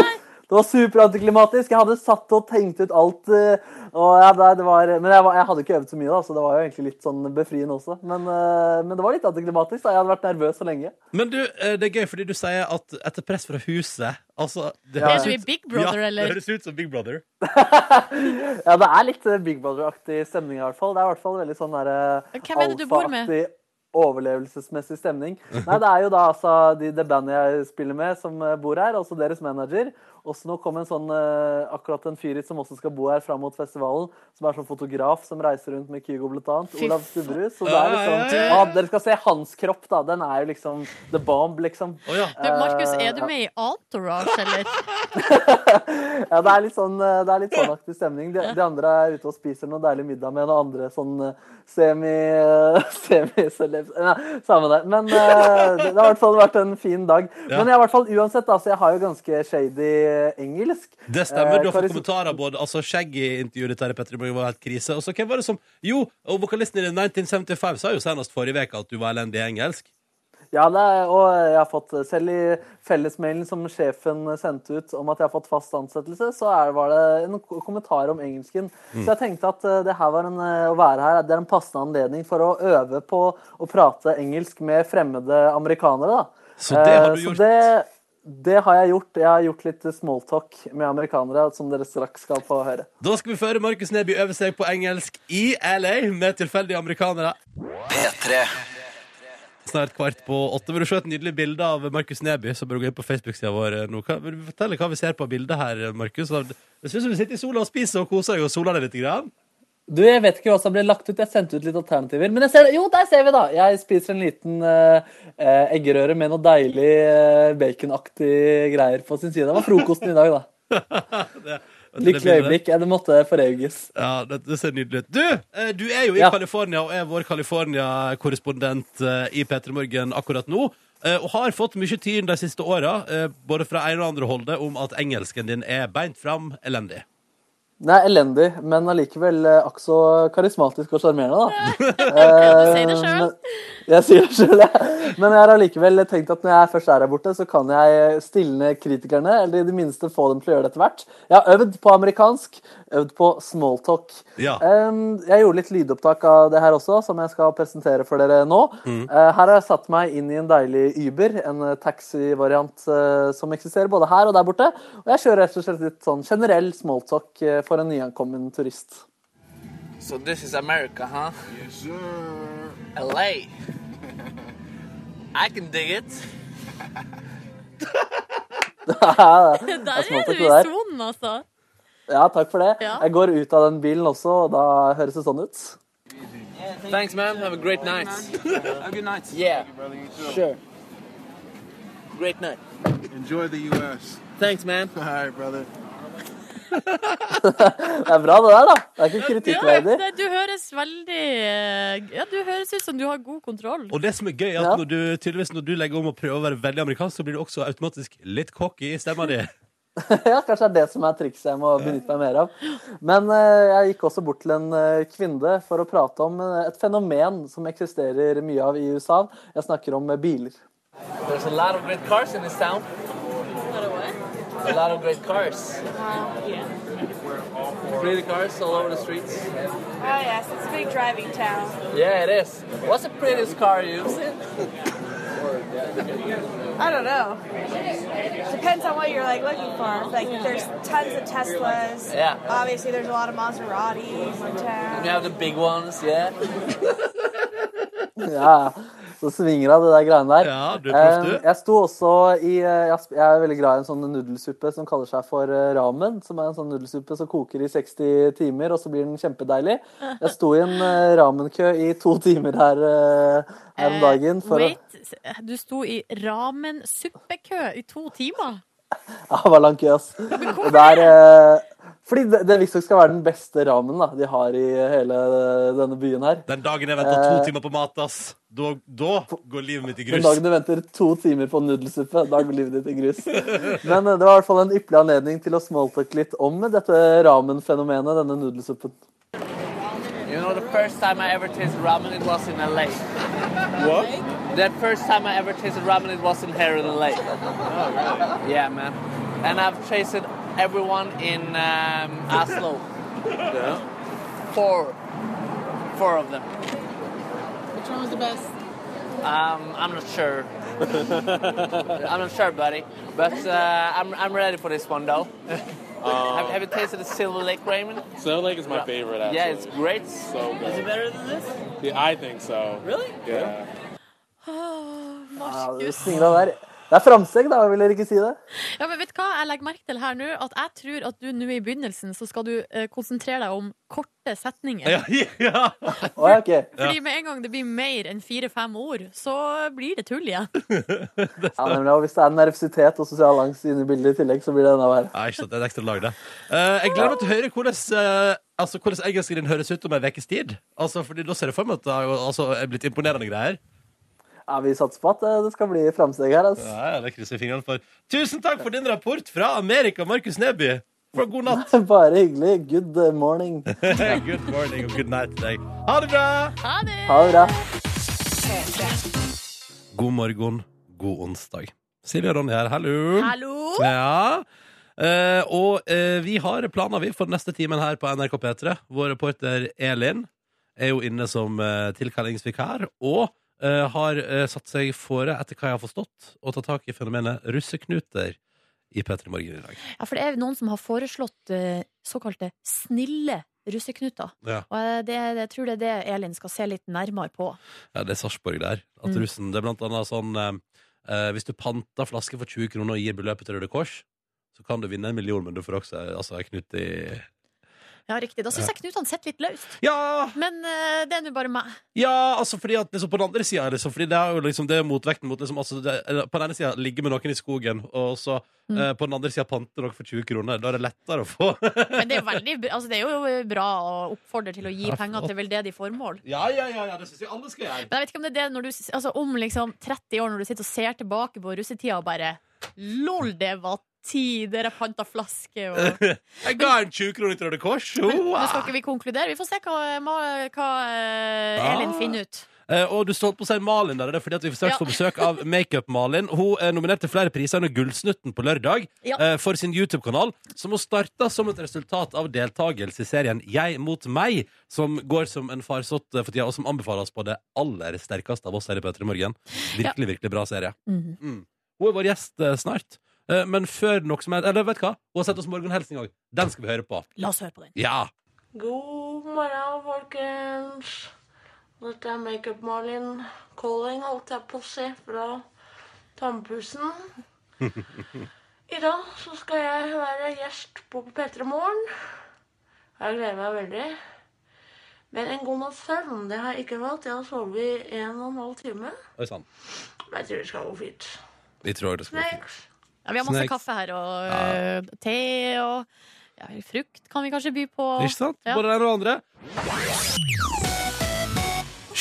Det var superantiklimatisk. Jeg hadde satt og tenkt ut alt. eh, Og ja, det, det var, men jeg, var, jeg hadde ikke øvd så mye, da, så det var jo egentlig litt sånn befriende også. Men, eh, men det var litt antiklimatisk. da. Jeg hadde vært nervøs så lenge. Men du, eh, det er gøy fordi du sier at etter press fra huset altså, det høres i ut- Big Brother, ja, eller? Det høres ut som Big Brother. Ja, det er litt Big Brother-aktig stemning i hvert fall. Det er i hvert fall veldig sånn der, Hvem er det du bor med? overlevelsesmessig stemning. Nei, det er jo da altså de, det bandet jeg spiller med, som bor her, altså deres manager. Også nå kom en sånn, eh, akkurat en fyr hit som også skal bo her fram mot festivalen, som er sånn fotograf som reiser rundt med Kygo blant annet. Olav Stubberud. Så det er liksom, ja, dere skal se hans kropp, da. Den er jo liksom the bomb, liksom. Oh, ja. Du, Markus, er du Eh, med i Entourage, eller? Ja, det er litt sånn, eh, det er litt sånn aktig stemning. De, de andre er ute og spiser noe deilig middag med noen andre sånn semi... semi-celebs Nei, samme det. Men det, det har i hvert fall vært en fin dag. Ja. Men jeg, i hvert fall uansett, da, så jeg har jo ganske shady engelsk. Det stemmer. Du har Eh, fått kommentarer både altså Shaggy-intervjuet ditt her i Petter Morgen var helt krise. Og så hvem var det som Jo, og vokalisten i 1975 sa jo senest forrige uke at du var elendig i engelsk. Ja, er, og jeg har fått Selv i fellesmailen som sjefen sendte ut om at jeg har fått fast ansettelse, så er, var det en ko- kommentar om engelsken. Så jeg tenkte at eh, det her var en, eh, å være her det er en passende anledning for å øve på å prate engelsk med fremmede amerikanere. da. Så det har Eh, du gjort. Så det, det har jeg gjort. Jeg har gjort litt smalltalk med amerikanere, som dere straks skal få høre. Da skal vi føre Markus Neby øve seg på engelsk i LA med tilfeldige amerikanere. P3. Snart kvart på åtte. Vil du se et nydelig bilde av Markus Neby, så bør du gå inn på Facebook-sida vår nå. Kan, vil du fortelle hva vi ser på bildet her, Markus? Det synes som du sitter i sola og spiser og koser deg og soler deg litt. Grann. Du, Jeg vet ikke hva som ble lagt ut. Jeg sendte ut litt alternativer. Men jeg ser, jo, der ser vi, da! Jeg spiser en liten eh, eggerøre med noe deilig uh, baconaktig greier på sin side. Det var frokosten i dag, da. Det- det Lykkelig øyeblikk. Det måtte forauges. Ja, det, det ser nydelig ut. Du, du er jo i Ja. California og er vår California-korrespondent i P3 Morgen akkurat nå. Og har fått mye tid de siste åra, både fra ene og andre holdet, om at engelsken din er beint fram elendig. Nei, elendig, men allikevel eh, akk så karismatisk og sjarmerende, da. Du sier det sjøl. Jeg sier det sjøl, jeg. Men jeg har allikevel tenkt at når jeg først er her borte, så kan jeg stilne kritikerne, eller i det minste få dem til å gjøre det etter hvert. Jeg har øvd på amerikansk, øvd på smalltalk. Ja. Jeg gjorde litt lydopptak av det her også, som jeg skal presentere for dere nå. Mm. Uh, her har jeg satt meg inn i en deilig Uber, en taxivariant som eksisterer både her og der borte. Og jeg kjører rett og slett litt sånn generell smalltalk for en nyankommen turist. So this is America, huh? Yes, sir. LA. I can dig it. Der er du i det sonen, altså. Ja, takk for det. Ja. Jeg går ut av den bilen også, og da høres det sånn ut. Thanks, man. Have a great night. Have a good night. Yeah. Sure. Great night. Enjoy the U.S. Thanks, man. All right, brother. Det er bra, det der, da. Det er ikke kritikkverdig. du høres veldig eh, Ja, du høres ut som du har god kontroll. Og det som er gøy, er at Ja. når du, tydeligvis når du legger om å prøve å være veldig amerikansk, så blir du også automatisk litt cocky i stemma di. Ja, Kanskje det er det som er trikset jeg må benytte meg mer av. Men uh, jeg gikk også bort til en uh, kvinne for å prate om uh, et fenomen som eksisterer mye av i USA. Jeg snakker om biler. There's a lot of great cars in this town. A lot of great cars. Uh, Pretty cars all over the streets. Oh yes, it's a big driving town. Yeah, it is. What's the prettiest car you've seen? I don't know. Depends on what you're like looking for. Like there's tons of Teslas. Yeah. Obviously, there's a lot of Maseratis in You town. have the big ones, yeah. Ja, ah. Så svinger av det der greiene der. Ja, du proff, du. Eh, Jeg sto også i eh, Jeg er veldig glad i en sånn nudelsuppe som kaller seg for eh, ramen. Som er en sånn nudelsuppe som koker i 60 timer, og så blir den kjempedeilig. Jeg sto i en ramenkø i to timer her, her om dagen. For Wait, du sto i ramen-suppekø i to timer? ja, det var lang kø, ass. Og der, eh, fordi det, det visstnok skal være den beste ramen da, de har i hele denne byen her. Den dagen jeg venter to Eh. timer på mat, ass, da, da går livet mitt i grus. Den dagen du venter to timer på nudelsuppe, da går livet ditt i grus. Men eh, det var i hvert fall en ypperlig anledning til å smalltalke litt om dette ramen-fenomenet, denne nudelsuppen. You know, the first time I ever tasted ramen, it was in LA. What? The first time I ever tasted ramen, it was in here in LA. Oh, really? Yeah, man. And I've tasted everyone in um, Oslo. Yeah. Four. Four of them. Which one was the best? Um, I'm not sure. I'm not sure, buddy. But uh, I'm, I'm ready for this one, though. have, have you tasted the Silver Lake Raymond? Silver Lake is my favorite. Actually. Yeah, it's great. so good. Is it better than this? Yeah, I think so. Really? Yeah. Ja, det svinga der. Det er framsteg, da, vil dere ikke si det? Ja, men vet du hva jeg legger merke til her nå? At jeg tror at du nå i begynnelsen så skal du eh, konsentrere deg om korte setninger. Ja, ja. For, okay. ok. Fordi med en gang det blir mer enn fire-fem ord, så blir det tull igjen. Ja, men hvis det er nervøsitet og sosial angst inne i bildet i tillegg, så blir det enda verre. Nei, ikke sant, det er et ekstra lag, det. Uh, jeg gleder meg til å høre hvordan, uh, altså, hvordan engelsken din høres ut om en ukes tid. Altså, fordi da ser jeg for meg at det har altså, blitt imponerende greier. Ja, Vi satser på at eh, det skal bli framsteg her. Altså. Ja, ja, det krysser jeg fingrene for. Tusen takk for din rapport fra Amerika, Markus Neby. For god natt. Bare hyggelig. Good morning. good morning og good night til deg. Ha det bra! Ha det! Ha det bra. God morgen, god onsdag. Silje og Ronny her, hallo. Hallo! Ja. Eh, og eh, vi har planer vi for den neste timen her på NRK P3. Vår reporter Elin er jo inne som eh, tilkallingsvikar og har eh, satt seg fore, etter hva jeg har forstått, å ta tak i fenomenet russeknuter i P3 Morgen i dag. Ja, for det er noen som har foreslått eh, såkalte snille russeknuter. Ja. Og eh, det, jeg tror det er det Elin skal se litt nærmere på. Ja, det er Sarpsborg der. At Mm. russen, det er blant annet sånn eh, eh, Hvis du panter flaske for 20 kroner og gir beløpet til Røde Kors, så kan du vinne en million, men du får også altså, knut i Ja, riktig. Da syns jeg Knut han sitter litt løst. Ja! Men eh, det er nå bare meg. Ja, altså fordi at liksom, på den andre sida Fordi det er jo liksom Det er motvekten mot liksom, altså, det, eller, På den ene sida ligge med noen i skogen, og så Mm. eh, på den andre sida pante noe for 20 kroner. Da er det lettere å få. Men det er jo veldig altså, det er jo bra å oppfordre til å gi penger til veldedige formål. ja, ja, ja, ja, det syns jeg alle skal gjøre. Men jeg vet ikke om det er det når du, altså, om liksom 30 år, når du sitter og ser tilbake på russetida og bare Lol, det var tider jeg panta flaske og Jeg ga en 20 kroner til Røde Kors. Men nå skal ikke vi konkludere. Vi får se hva, hva, hva eh, Elin Ah. finner ut. Eh, og du står på å si Malin der, det er fordi at vi straks Ja. får besøk av Makeup-Malin. Hun er nominert til flere priser under Gullsnutten på lørdag Ja. eh, for sin YouTube-kanal, som hun starta som et resultat av deltakelse i serien Jeg mot meg, som går som en farsott eh, for tida, og som anbefales på det aller sterkeste av oss her i P3 Morgen. Virkelig, virkelig bra serie. Mhm. Mm. Hun er vår gjest eh, snart. Eh, men før noe som er Eller vet du hva? Hun har sett oss en òg. Den skal vi høre på. La oss høre på den. Ja! God morgen, folkens. Dette er Makeup-Malin calling, holdt jeg på å si, fra tannpussen. I dag så skal jeg være gjest på P3 Morgen. Jeg gleder meg veldig. Men en god natts søvn det har jeg ikke valgt. Jeg har sovet i en og en halv time. Men jeg tror det skal gå fint. Vi tror det skal gå fint. Ja, vi har masse Snacks. kaffe her, og eh, te og ja, frukt kan vi kanskje by på. Ikke sant? Ja. Både det ene og det andre.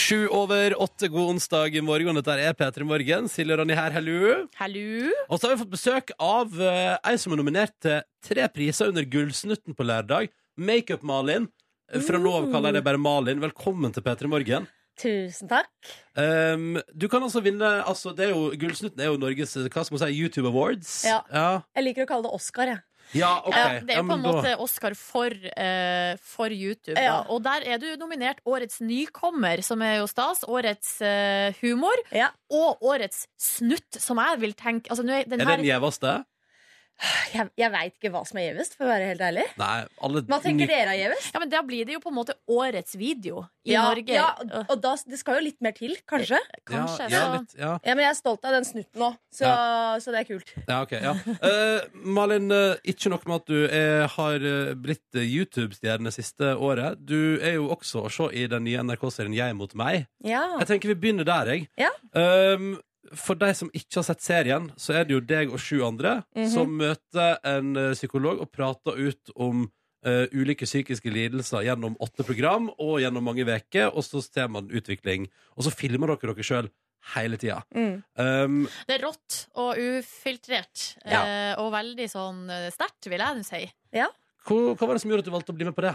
Sju over åtte, god onsdag i morgen. Dette er P3 Morgen. Silje og Ronny her, hallo. Hallo. Og så har vi fått besøk av uh, ei som er nominert til tre priser under Gullsnutten på lørdag. Makeup-Malin. Fra nå av kaller jeg det bare Malin. Velkommen til P3 Morgen. Tusen takk. Um, du kan altså vinne altså det er jo, Gullsnutten er jo Norges hva skal man si, YouTube Awards. Ja. ja. Jeg liker å kalle det Oscar, jeg. Ja, okay. Ja, det er på en ja, måte Oscar for, uh, for YouTube. Ja. Og der er du nominert Årets nykommer, som er jo stas. Årets uh, humor. Ja. Og Årets snutt, som jeg vil tenke altså, nå er den Er det den gjeveste? Jeg, jeg veit ikke hva som er gjevest, for å være helt ærlig. Nei, alle Hva tenker ny- dere er gjevest? Ja, men Da blir det jo på en måte Årets video i Ja, Norge. ja, og- da, det skal jo litt mer til, kanskje. Kanskje. Ja, ja, litt, ja. Ja, Men jeg er stolt av den snutten òg, så, så det er kult. Ja, ok, ja. Uh, Malin, eh, ikke nok med at du er, har eh, blitt YouTube-stjerne siste året. Du er jo også å se i den nye NRK-serien Jeg mot meg. Ja. Jeg tenker vi begynner der, jeg. Ja. Um, for de som ikke har sett serien, så er det jo deg og sju andre Mhm. som møter en eh, psykolog og prater ut om uh, ulike psykiske lidelser gjennom åtte program og gjennom mange uker, og så ser man utvikling. Og så filmer dere dere sjøl hele tida. Mm. Um, Det er rått og ufiltrert. Ja. eh, og veldig sånn sterkt, vil jeg si. hva, hva var det som gjorde at du valgte å bli med på det?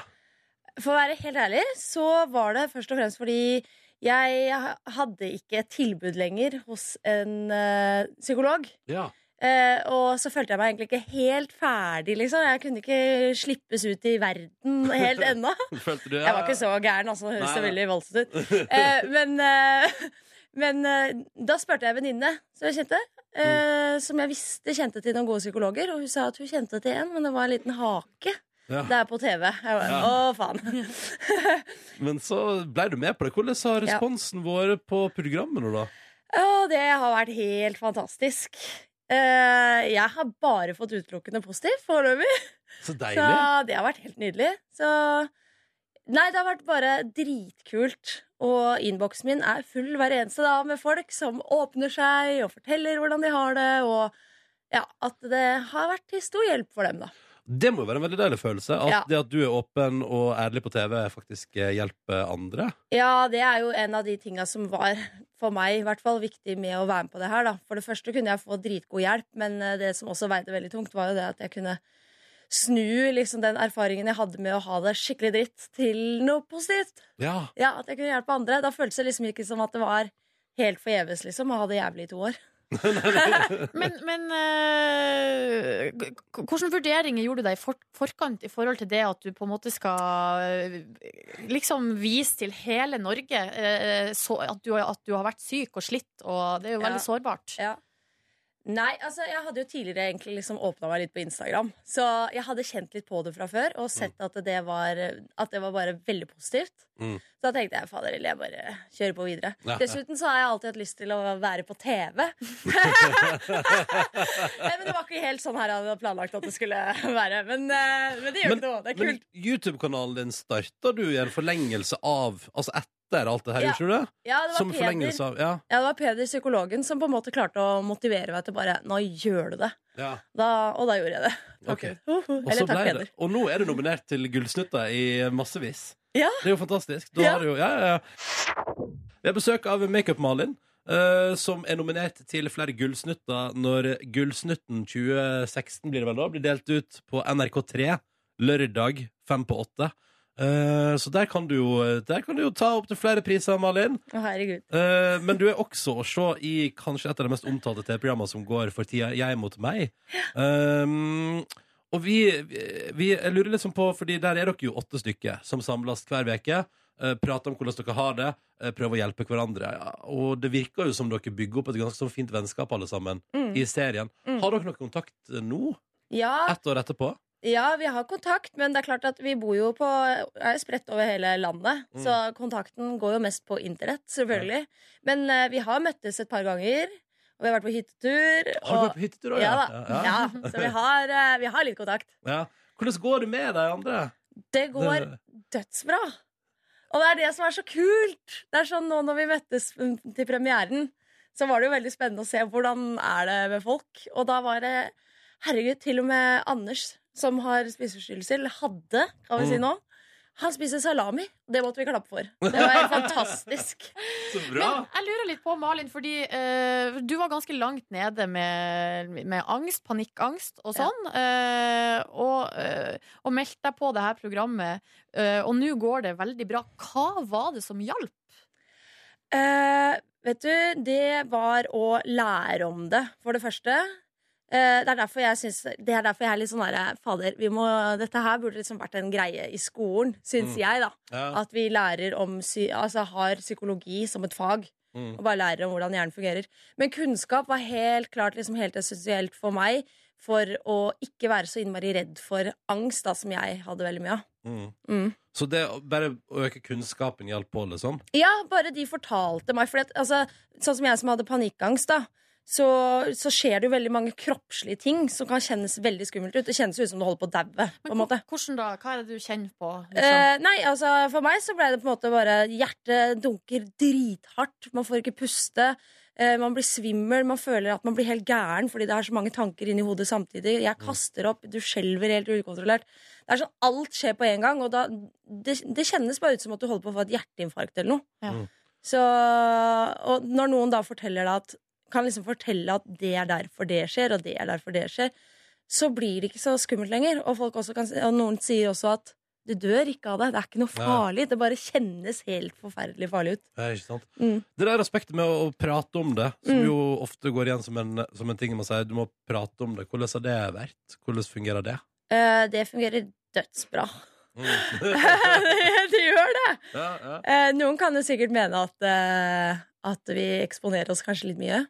For å være helt ærlig så var det først og fremst fordi jeg hadde ikke tilbud lenger hos en uh, psykolog. Ja. Uh, og så følte jeg meg egentlig ikke helt ferdig, liksom. Jeg kunne ikke slippes ut i verden helt ennå. Følte du Jeg var ikke så gæren, altså. Det høres veldig voldsomt ut. Uh, men uh, men da spurte jeg en venninne som jeg kjente, eh, som jeg visste kjente til noen gode psykologer, og hun sa at hun kjente til en, men det var en liten hake. Ja. Det er på TV. Jeg bare. Å, faen. Men så ble du med på det. Hvordan har responsen vært på programmet nå, da? Å, det har vært helt fantastisk. Eh, jeg har bare fått utelukkende positivt foreløpig. Så Så deilig. det har vært helt nydelig. Så Nei, det har vært bare dritkult. Og innboksen min er full hver eneste dag med folk som åpner seg og forteller hvordan de har det, og ja, at det har vært til stor hjelp for dem, da. Det må jo være en veldig deilig følelse. At Ja. det at du er åpen og ærlig på TV, faktisk eh, hjelper andre. Ja, det er jo en av de tinga som var for meg i hvert fall viktig med å være med på det her. da. For det første kunne jeg få dritgod hjelp, men eh, det som også veide veldig tungt, var jo det at jeg kunne snu liksom den erfaringen jeg hadde med å ha det skikkelig dritt, til noe positivt. Ja. Ja, At jeg kunne hjelpe andre. Da føltes det liksom ikke som at det var helt forgjeves liksom, å ha det jævlig i to år. Men, men k- hvilke vurderinger gjorde du deg i for, forkant i forhold til det at du på en måte skal eh, liksom vise til hele Norge eh, så, at, du, at du har vært syk og slitt, og det er jo veldig Ja. sårbart. Ja. Nei, altså jeg hadde jo tidligere egentlig liksom åpna meg litt på Instagram. Så jeg hadde kjent litt på det fra før og sett at det var, at det var bare veldig positivt. Mm. Så da tenkte jeg fader, jeg bare kjører på videre. Ja. Dessuten så har jeg alltid hatt lyst til å være på TV. Nei, men det var ikke helt sånn her jeg hadde planlagt at det skulle være. Men, eh, men det gjør Men, ikke noe. Det er kult. men. YouTube-kanalen din starta du i en forlengelse av Altså etter alt det her, Ja. gjorde du det? Ja, det Som Peder. forlengelse av Ja. Ja, det var Peder, psykologen, som på en måte klarte å motivere meg til bare Nå gjør du det. ja. Da, og da gjorde jeg det. Ok. Uhu. Og, Eller takk, Peder. det. og nå er du nominert til Gullsnutta i massevis. Ja. Det er jo fantastisk. Da har du jo, ja, ja, ja. Vi har besøk av Makeup-Malin, Uh, som er nominert til flere gullsnutter når Gullsnutten 2016 blir det vel da, blir delt ut på NRK3 lørdag fem på åtte. Eh, så der kan, du jo, der kan du jo ta opp til flere priser, Malin. Å, herregud. Eh, men du er også å se i kanskje et av de mest omtalte TV-programmene som går for tida, Jeg mot meg. Um, og vi, vi jeg lurer liksom på, fordi der er dere jo åtte stykker som samles hver uke. prater om hvordan dere har det, eh, prøver å hjelpe hverandre. Ja, og det virker jo som dere bygger opp et ganske så fint vennskap, alle sammen, Mm. i serien. Mm. Har dere noe kontakt eh, nå? Ja, Ett år etterpå? Ja, vi har kontakt, men det er klart at vi bor jo på er spredt over hele landet. Mm. Så kontakten går jo mest på internett, selvfølgelig. Men uh, vi har møttes et par ganger. Og vi har vært på hyttetur. Har du vært på hyttetur også, ja? ja? Ja, Ja, ja. så vi har, uh, vi har litt kontakt. Ja. Hvordan går det med de andre? Det går dødsbra. Og det er det som er så kult. Det er sånn nå når vi møttes mm, til premieren, så var det jo veldig spennende å se hvordan er det med folk. Og da var det Herregud, til og med Anders, som har spiseforstyrrelser, eller hadde, kan vi si Mm. nå, han spiser salami. Det måtte vi klappe for. Det var helt fantastisk. Så Men jeg lurer litt på, Malin, fordi eh, du var ganske langt nede med, med angst, panikkangst og sånn. eh, og, eh, og meldte deg på det her programmet, eh, og nå går det veldig bra. Hva var det som hjalp? Eh, vet du, det var å lære om det, for det første. Eh, det er derfor jeg synes, Det er derfor jeg er litt sånn derre Fader, vi må, dette her burde liksom vært en greie i skolen, syns Mm. jeg, da. Ja. At vi lærer om Altså har psykologi som et fag. Mm. Og bare lærer om hvordan hjernen fungerer. Men kunnskap var helt klart liksom helt essensielt for meg for å ikke være så innmari redd for angst, da, som jeg hadde veldig mye av. Mm. Mm. Så det bare å øke kunnskapen hjalp på, liksom? Ja, bare de fortalte meg. For altså, sånn som jeg som hadde panikkangst, da. Så, så skjer det jo veldig mange kroppslige ting som kan kjennes veldig skummelt ut. Det kjennes ut som du holder på å daue. Hvordan da? Hva er det du kjenner på? Liksom? Eh, nei, altså For meg så ble det på en måte bare Hjertet dunker drithardt. Man får ikke puste. Eh, man blir svimmel. Man føler at man blir helt gæren fordi det er så mange tanker inni hodet samtidig. Jeg kaster opp, du skjelver helt ukontrollert. Det er sånn Alt skjer på en gang, og da, det, det kjennes bare ut som at du holder på å få et hjerteinfarkt eller noe. Ja. Mm. Så, og når noen da forteller deg at kan liksom fortelle at det er derfor det skjer, og det er derfor det skjer, så blir det ikke så skummelt lenger. Og, folk også kan, og noen sier også at Du dør ikke av det. Det er ikke noe farlig. Det bare kjennes helt forferdelig farlig ut. Det er ikke sant? Mm. Det der aspektet med å, å prate om det, som Mm. jo ofte går igjen som en, som en ting man sier, du må prate om det. Hvordan har det vært? Hvordan fungerer det? Uh, det fungerer dødsbra. Mm. det, det gjør det. ja, ja. Uh, noen kan jo sikkert mene at, uh, at vi eksponerer oss kanskje litt mye.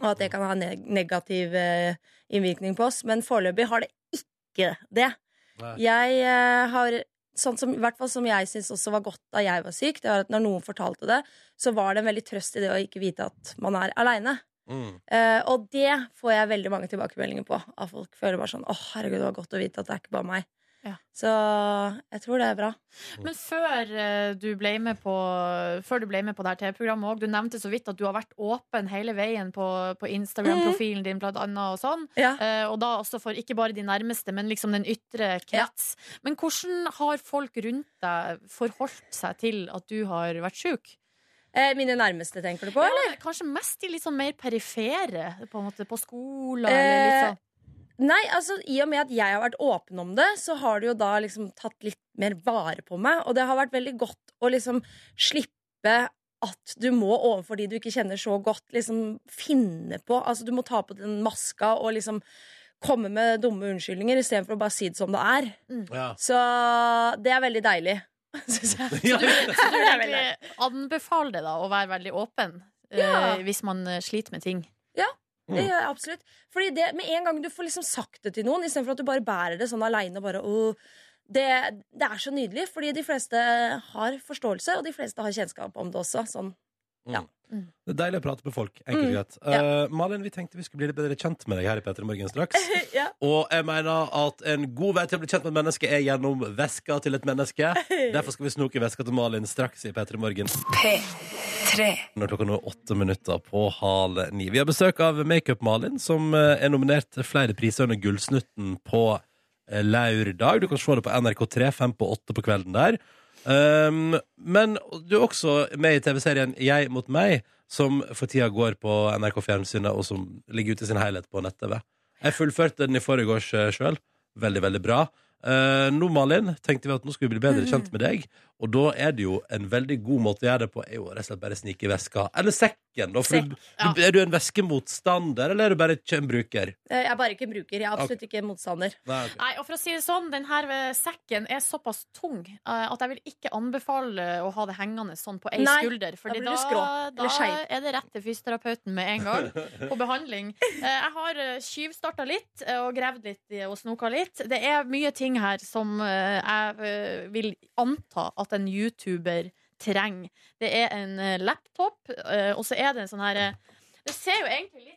Og at det kan ha neg negativ eh, innvirkning på oss. Men foreløpig har det ikke det. Nei. Jeg eh, har Sånn som, i hvert fall som jeg syns også var godt da jeg var syk, det var at når noen fortalte det, så var det en veldig trøst i det å ikke vite at man er aleine. Mm. Uh, og det får jeg veldig mange tilbakemeldinger på. Av folk føler bare sånn Å, herregud, det var godt å vite at det er ikke bare meg. Ja. Så jeg tror det er bra. Men før eh, du ble med på Før du ble med på det her TV-programmet òg, Du nevnte så vidt at du har vært åpen hele veien på, på Instagram-profilen din, blant annet, og sånn. Ja. Eh, og da også for ikke bare de nærmeste, men liksom den ytre krets. Men hvordan har folk rundt deg forholdt seg til at du har vært sjuk? Eh, mine nærmeste, tenker du på? Ja, kanskje mest de litt sånn mer perifere, på en måte, på skolen, Eh, eller litt sånn. Nei, altså I og med at jeg har vært åpen om det, så har det jo da liksom tatt litt mer vare på meg. Og det har vært veldig godt å liksom slippe at du må overfor de du ikke kjenner så godt, liksom finne på Altså du må ta på den maska og liksom komme med dumme unnskyldninger istedenfor å bare si det som det er. Ja. Så det er veldig deilig, syns jeg. Så du, så du er egentlig anbefaler det da, å være veldig åpen Ja. uh, hvis man sliter med ting? Ja, det gjør jeg absolutt. Fordi det, med en gang du får liksom sagt det til noen, istedenfor at du bare bærer det sånn aleine bare oh, det, det er så nydelig, fordi de fleste har forståelse, og de fleste har kjennskap om det også. Sånn. Ja. Det er deilig å prate med folk. Enkelt og Mm, greit. ja. Eh, Malin, vi tenkte vi skulle bli litt bedre kjent med deg her i P3 Morgen straks. ja. Og jeg mener at en god vei til å bli kjent med et menneske er gjennom veska til et menneske. Derfor skal vi snoke veska til Malin straks i P3 Morgen. Når klokka nå er åtte minutter på halv ni. Vi har besøk av Makeup-Malin, som eh, er nominert til flere priser under Gullsnutten på eh, lørdag. Du kan se det på NRK3 fem på åtte på kvelden der. Um, men du er også med i TV-serien Jeg mot meg, som for tida går på NRK Fjernsynet, og som ligger ute i sin helhet på nett-TV. Jeg fullførte den i forgårs sjøl. Veldig, veldig bra. Uh, nå, Malin, tenkte vi at nå skulle vi bli bedre kjent med deg. Og da er det jo en veldig god måte å gjøre det på, er jo rett og slett bare snike i veska. Eller sekken, da. For du, du, er du en veskemotstander, eller er du bare ikke en bruker? Eh, Jeg er bare ikke en bruker. Jeg er absolutt ikke en motstander. Nei, okay. Nei, og for å si det sånn, den her eh, sekken er såpass tung eh, at jeg vil ikke anbefale å ha det hengende sånn på ei Nei, skulder. da da, da, er det rett til fysioterapeuten med en gang på behandling. Eh, Jeg har tjuvstarta litt og gravd litt og snoka litt. Det er mye ting her som jeg vil anta at en YouTuber trenger. Det er en eh, laptop, eh, og så er det en sånn her eh, Det ser jo egentlig litt.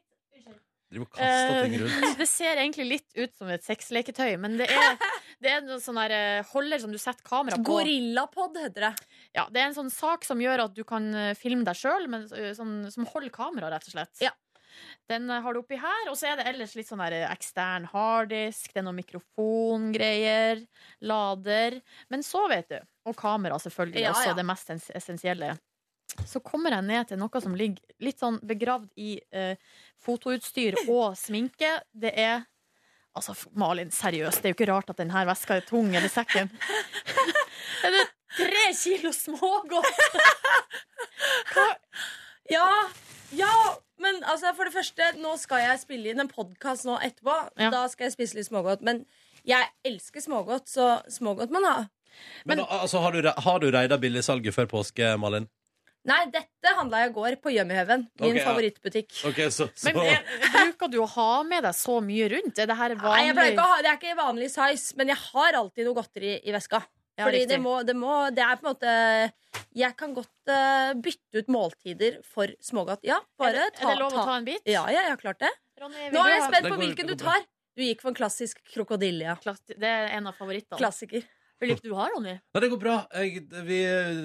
Det ser egentlig litt ut som et sexleketøy, men det er, det er en sånn der holder som du setter kamera på. Gorillapod heter det. Ja, det er en sånn sak som gjør at du kan filme deg sjøl, men sånn, som holder kamera, rett og slett. Ja. Den eh, har du oppi her, og så er det ellers litt sånn der eh, ekstern harddisk, det er noen mikrofongreier, lader. Men så, vet du, og kamera selvfølgelig, Ja, også det mest essensielle. Så kommer jeg ned til noe som ligger litt sånn begravd i eh, fotoutstyr og sminke. Det er Altså, Malin, seriøst, det er jo ikke rart at denne veska er tung, eller sekken. er det tre kilo smågodt? Ja, ja, men altså for det første, nå skal jeg spille inn en podkast nå etterpå. Ja. Da skal jeg spise litt smågodt. Men jeg elsker smågodt, så smågodt må man ha. Men, altså, har du, har du reida billigsalget før påske, Malin? Nei, dette handla jeg i går på Yummy-Heaven, min okay, ja. favorittbutikk. Okay, så, så. Men er, bruker du å ha med deg så mye rundt? Er det her Nei, jeg vanlig? ikke å ha, Det er ikke vanlig size, men jeg har alltid noe godteri i veska. Ja, Fordi det må, det må Det er på en måte Jeg kan godt uh, bytte ut måltider for smågodt. Ja, bare er, det, er det lov å ta en bit? Ja, ja, jeg har klart det. Ronny, Nå er jeg ha- spent på hvilken du tar. Du gikk for en klassisk krokodille, ja. Klass- Det er en av favorittene. Klassiker. Hvilken du har, Ronny? Nei, det går bra. Jeg, det, vi,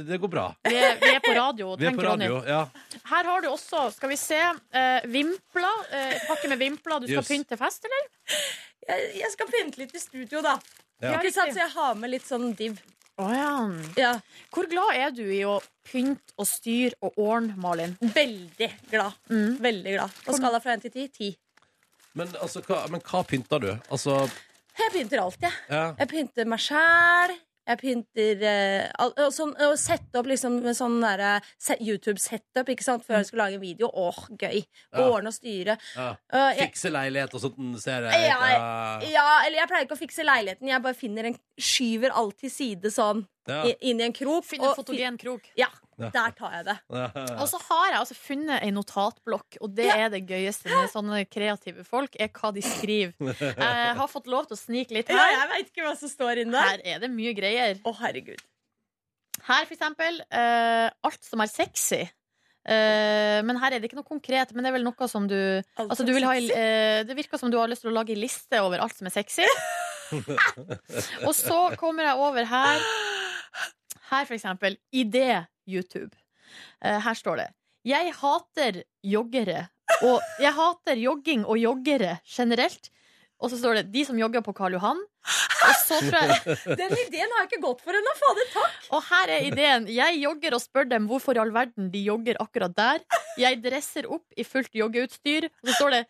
det går bra. Vi er, vi er på radio. Vi er på radio, Ronny. ja. Her har du også, skal vi se, uh, vimpler. Uh, pakke med vimpler. Du skal Yes. pynte fest, eller? Jeg, jeg skal pynte litt i studio, da. Ja. Ikke sant, så jeg har med litt sånn div. Å ja. Ja, Hvor glad er du i å pynte og styre og ordne, Malin? Veldig glad. Mm. Veldig glad. På skala fra 1 til 10 10. Men, altså, hva, men hva pynter du? Altså, Jeg pynter alt, jeg. ja. Jeg pynter meg sjæl. Jeg pynter eh, og sånn, og sette opp liksom med sånn derre se- YouTube-setup ikke sant, før jeg skulle lage en video. Åh, gøy. Ja. Ordne og styre. Ja. Uh, jeg- Fikse leilighet og sånt, ser jeg. ja, ja, eller jeg pleier ikke å fikse leiligheten. Jeg bare finner en, skyver alt til side sånn Ja. inn i en krok. Finne en fotogen krok. Ja, der tar jeg det. Og så har jeg altså funnet ei notatblokk, og det er det gøyeste med sånne kreative folk, er hva de skriver. Jeg har fått lov til å snike litt Ja, her. jeg veit ikke hva som står inni der. Her er det mye greier. Å, herregud. Her, for eksempel, uh, alt som er sexy. Uh, men her er det ikke noe konkret. Men det er vel noe som du altså, du vil ha, eh, Det virker som du har lyst til å lage en liste over alt som er sexy. Og så kommer jeg over her. Her, for eksempel. Idé YouTube. Eh, her står det. Jeg hater joggere. Og jeg hater jogging og joggere generelt. Og så står det de som jogger på Karl Johan. Og så jeg Den ideen har jeg ikke gått for ennå. Fader, takk. og her er ideen. Jeg jogger og spør dem hvorfor i all verden de jogger akkurat der. Jeg dresser opp i fullt joggeutstyr, og så står det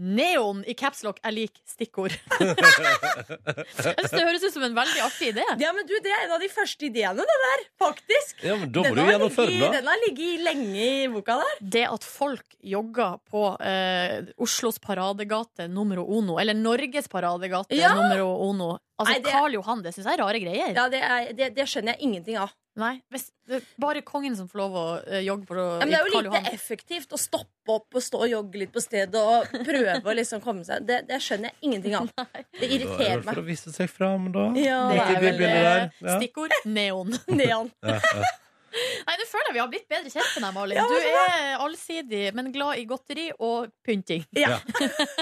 Neon i capslock er lik stikkord. Jeg synes Det høres ut som en veldig artig idé. Ja, men du, Det er en av de første ideene, det der. Faktisk. Ja, men da må Den du gjennomføre den. Den har ligget lenge i boka der. Det at folk jogger på eh, Oslos paradegate numero uno, eller Norges paradegate Ja! numero uno Altså Nei, det- Karl Johan, det syns jeg er rare greier. Ja, det, er, det, det skjønner jeg ingenting av. Nei, hvis, det er bare kongen som får lov å eh, jogge på Ja, men det er jo Karl lite Johan. effektivt å stoppe opp og stå og jogge litt på stedet og prøve å liksom komme seg Det, det skjønner jeg ingenting av. Det Da er det irriterer vel for meg. å vise seg fram, da. Ja, Det er vel. Ja. stikkord neon. Neon. Ja, ja. Nei, Nå føler jeg vi har blitt bedre kjent med deg, Malin. Ja, Du er allsidig, men glad i godteri og pynting. Ja.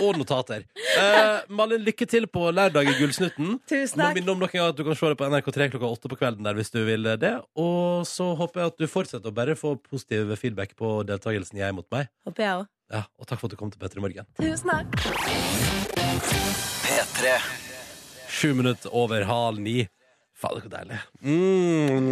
Og notater. Eh, Malin, lykke til på lørdag i Gullsnutten. Tusen takk. Må minne om noen gang at du kan se det på NRK3 klokka åtte på kvelden der hvis du vil det. Og så håper jeg at du fortsetter å bare få positiv feedback på deltakelsen jeg mot meg. Håper jeg også. Ja, og takk for at du kom til Petter i morgen. Tusen takk. P3. Sju minutter over halv ni. Fader, så deilig. Mm.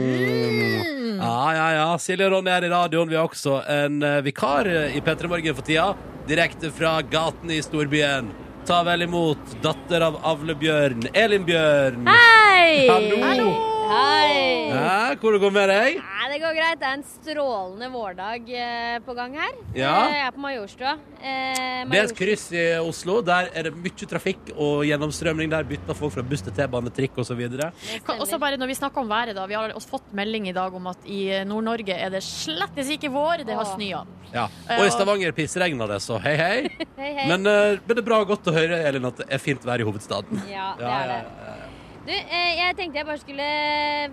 Ja, ja, ja. Silje og Ronny er i radioen. Vi har også en eh, vikar i P3 Morgen for tida. Direkte fra gaten i storbyen. Ta vel imot datter av avlebjørn, Elin Bjørn. Hei! Hallo! Hei! Ja, går det med deg? Ja, det går greit. Det er en strålende vårdag eh, på gang her. Ja. Eh, Jeg er på Majorstua. Eh, Det er et kryss i Oslo. Der er det mye trafikk og gjennomstrømning. Der bytter folk fra buss til T-bane, trikk osv. Og Også bare når Vi snakker om været da Vi har også fått melding i dag om at i Nord-Norge er det slettes ikke vår. Det har snøa. Ja. Og i Stavanger pissregner det, så hei, hei. Hei, hei. Men, eh, men det er bra og godt å høre Elin, at det er fint vær i hovedstaden. Ja, det Ja, er det. Du, eh, jeg tenkte jeg bare skulle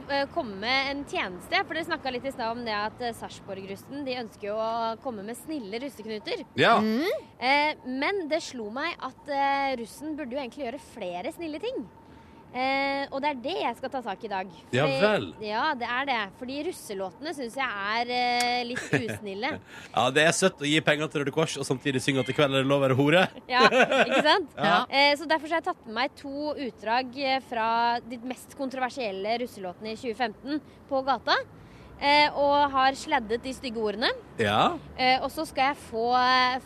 eh, komme med en tjeneste. For dere snakka litt i stad om det at eh, Sarpsborg-russen de ønsker jo å komme med snille russeknuter. Ja. Mm. men det slo meg at russen burde jo egentlig gjøre flere snille ting. Eh, og det er det jeg skal ta tak i i dag. Ja vel. Ja, det er det. Fordi russelåtene syns jeg er eh, litt usnille. Ja, det er søtt å gi penger til Røde Kors og samtidig synge at i kveld er det lov å være hore. Ja, ikke sant? Ja. Eh, så derfor så har jeg tatt med meg to utdrag eh, fra de mest kontroversielle russelåtene i 2015 på gata. Eh, og har sladdet de stygge ordene. Ja. Eh, og så skal jeg få,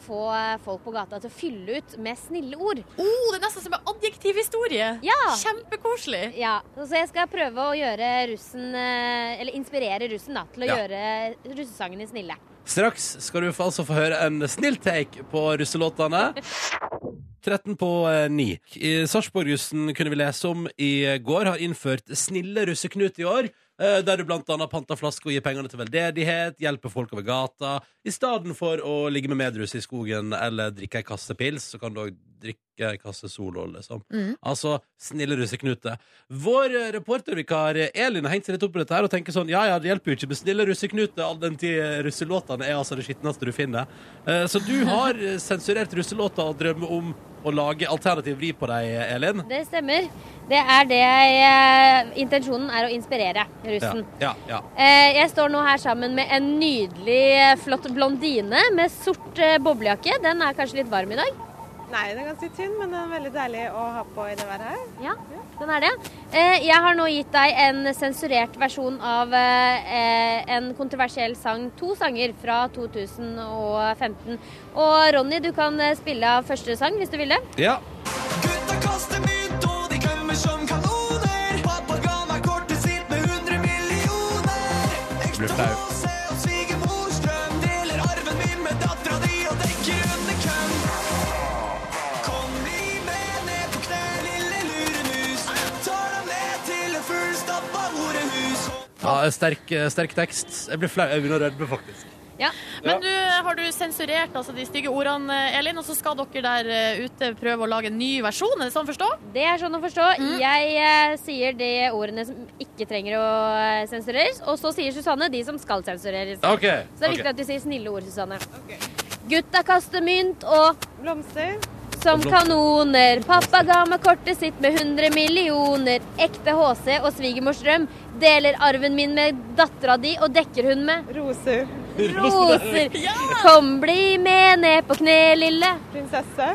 få folk på gata til å fylle ut med snille ord. Oh, det er nesten som en adjektiv historie. Ja. Kjempekoselig. Ja, så jeg skal prøve å gjøre russen eh, Eller inspirere russen da, til å Ja. gjøre russesangene snille. Straks skal du altså få høre en snill take på russelåtene. 13 på eh, 9. I Sarpsborg-russen kunne vi lese om i går har innført snille russeknut i år. Eh, Der du annet panter flasker og gir pengene til veldedighet, hjelper folk over gata. I stedet for å ligge med medrus i skogen eller drikke ei kasse pils, så kan du òg drikke ei kasse Solo, liksom. Mm. Altså snille russeknute. Vår eh, reportervikar eh, Elin har hengt seg litt opp på dette her og tenker sånn Ja, ja, det hjelper jo ikke med snille russeknute, all den tid eh, russelåtene er altså det skitneste du finner. Så du har sensurert russelåter og drømmer om å lage alternativ vri på deg, Elin. Det stemmer. Det er det jeg Intensjonen er å inspirere russen. Ja, ja, ja. Jeg står nå her sammen med en nydelig, flott blondine med sort boblejakke. Den er kanskje litt varm i dag? Nei, den er ganske tynn, men den er veldig deilig å ha på i det været her. Ja, den er det. Eh, jeg har nå gitt deg en sensurert versjon av eh, en kontroversiell sang, to sanger fra 2015. Og Ronny, du kan eh, spille av første sang hvis du vil det. Ja. Gutta kaster mynt, sterk, sterk tekst. Jeg blir flau. Jeg begynner å rødme, faktisk. Ja. Men du, har du sensurert altså, de stygge ordene, Elin, og så skal dere der eh, ute prøve å lage en ny versjon? Er det sånn å forstå? Det er sånn å forstå. Jeg eh, sier de ordene som ikke trenger å eh, sensureres, og så sier Susanne de som skal sensureres. Okay. Så det er viktig okay. at du sier snille ord, Susanne. Gutta kaster mynt og Blomster. Som kanoner. Pappa ga meg kortet sitt med 100 millioner. Ekte HC og svigermors drøm. Deler arven min med dattera di og dekker hun med Roser. roser. Kom, bli med ned på kne, lille. Prinsesse.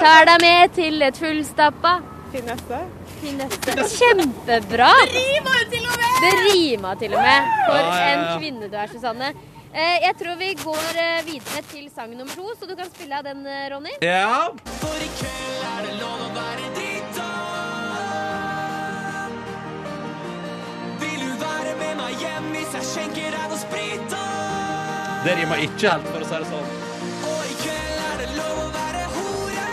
Tar deg med til et fullstappa Finesse. Finesse. Kjempebra! Det rima til og med! Det rima til og med. For en kvinne du er, Susanne. Eh, Jeg tror vi går eh, videre til sang nummer to, så du kan spille av den, eh, Ronny. Ja. For i kveld er det lov å være ditt Vil du være med meg hjem hvis jeg skjenker deg noe sprit? Det rimer ikke helt, for å si det sånn. Og i kveld er det lov å være hore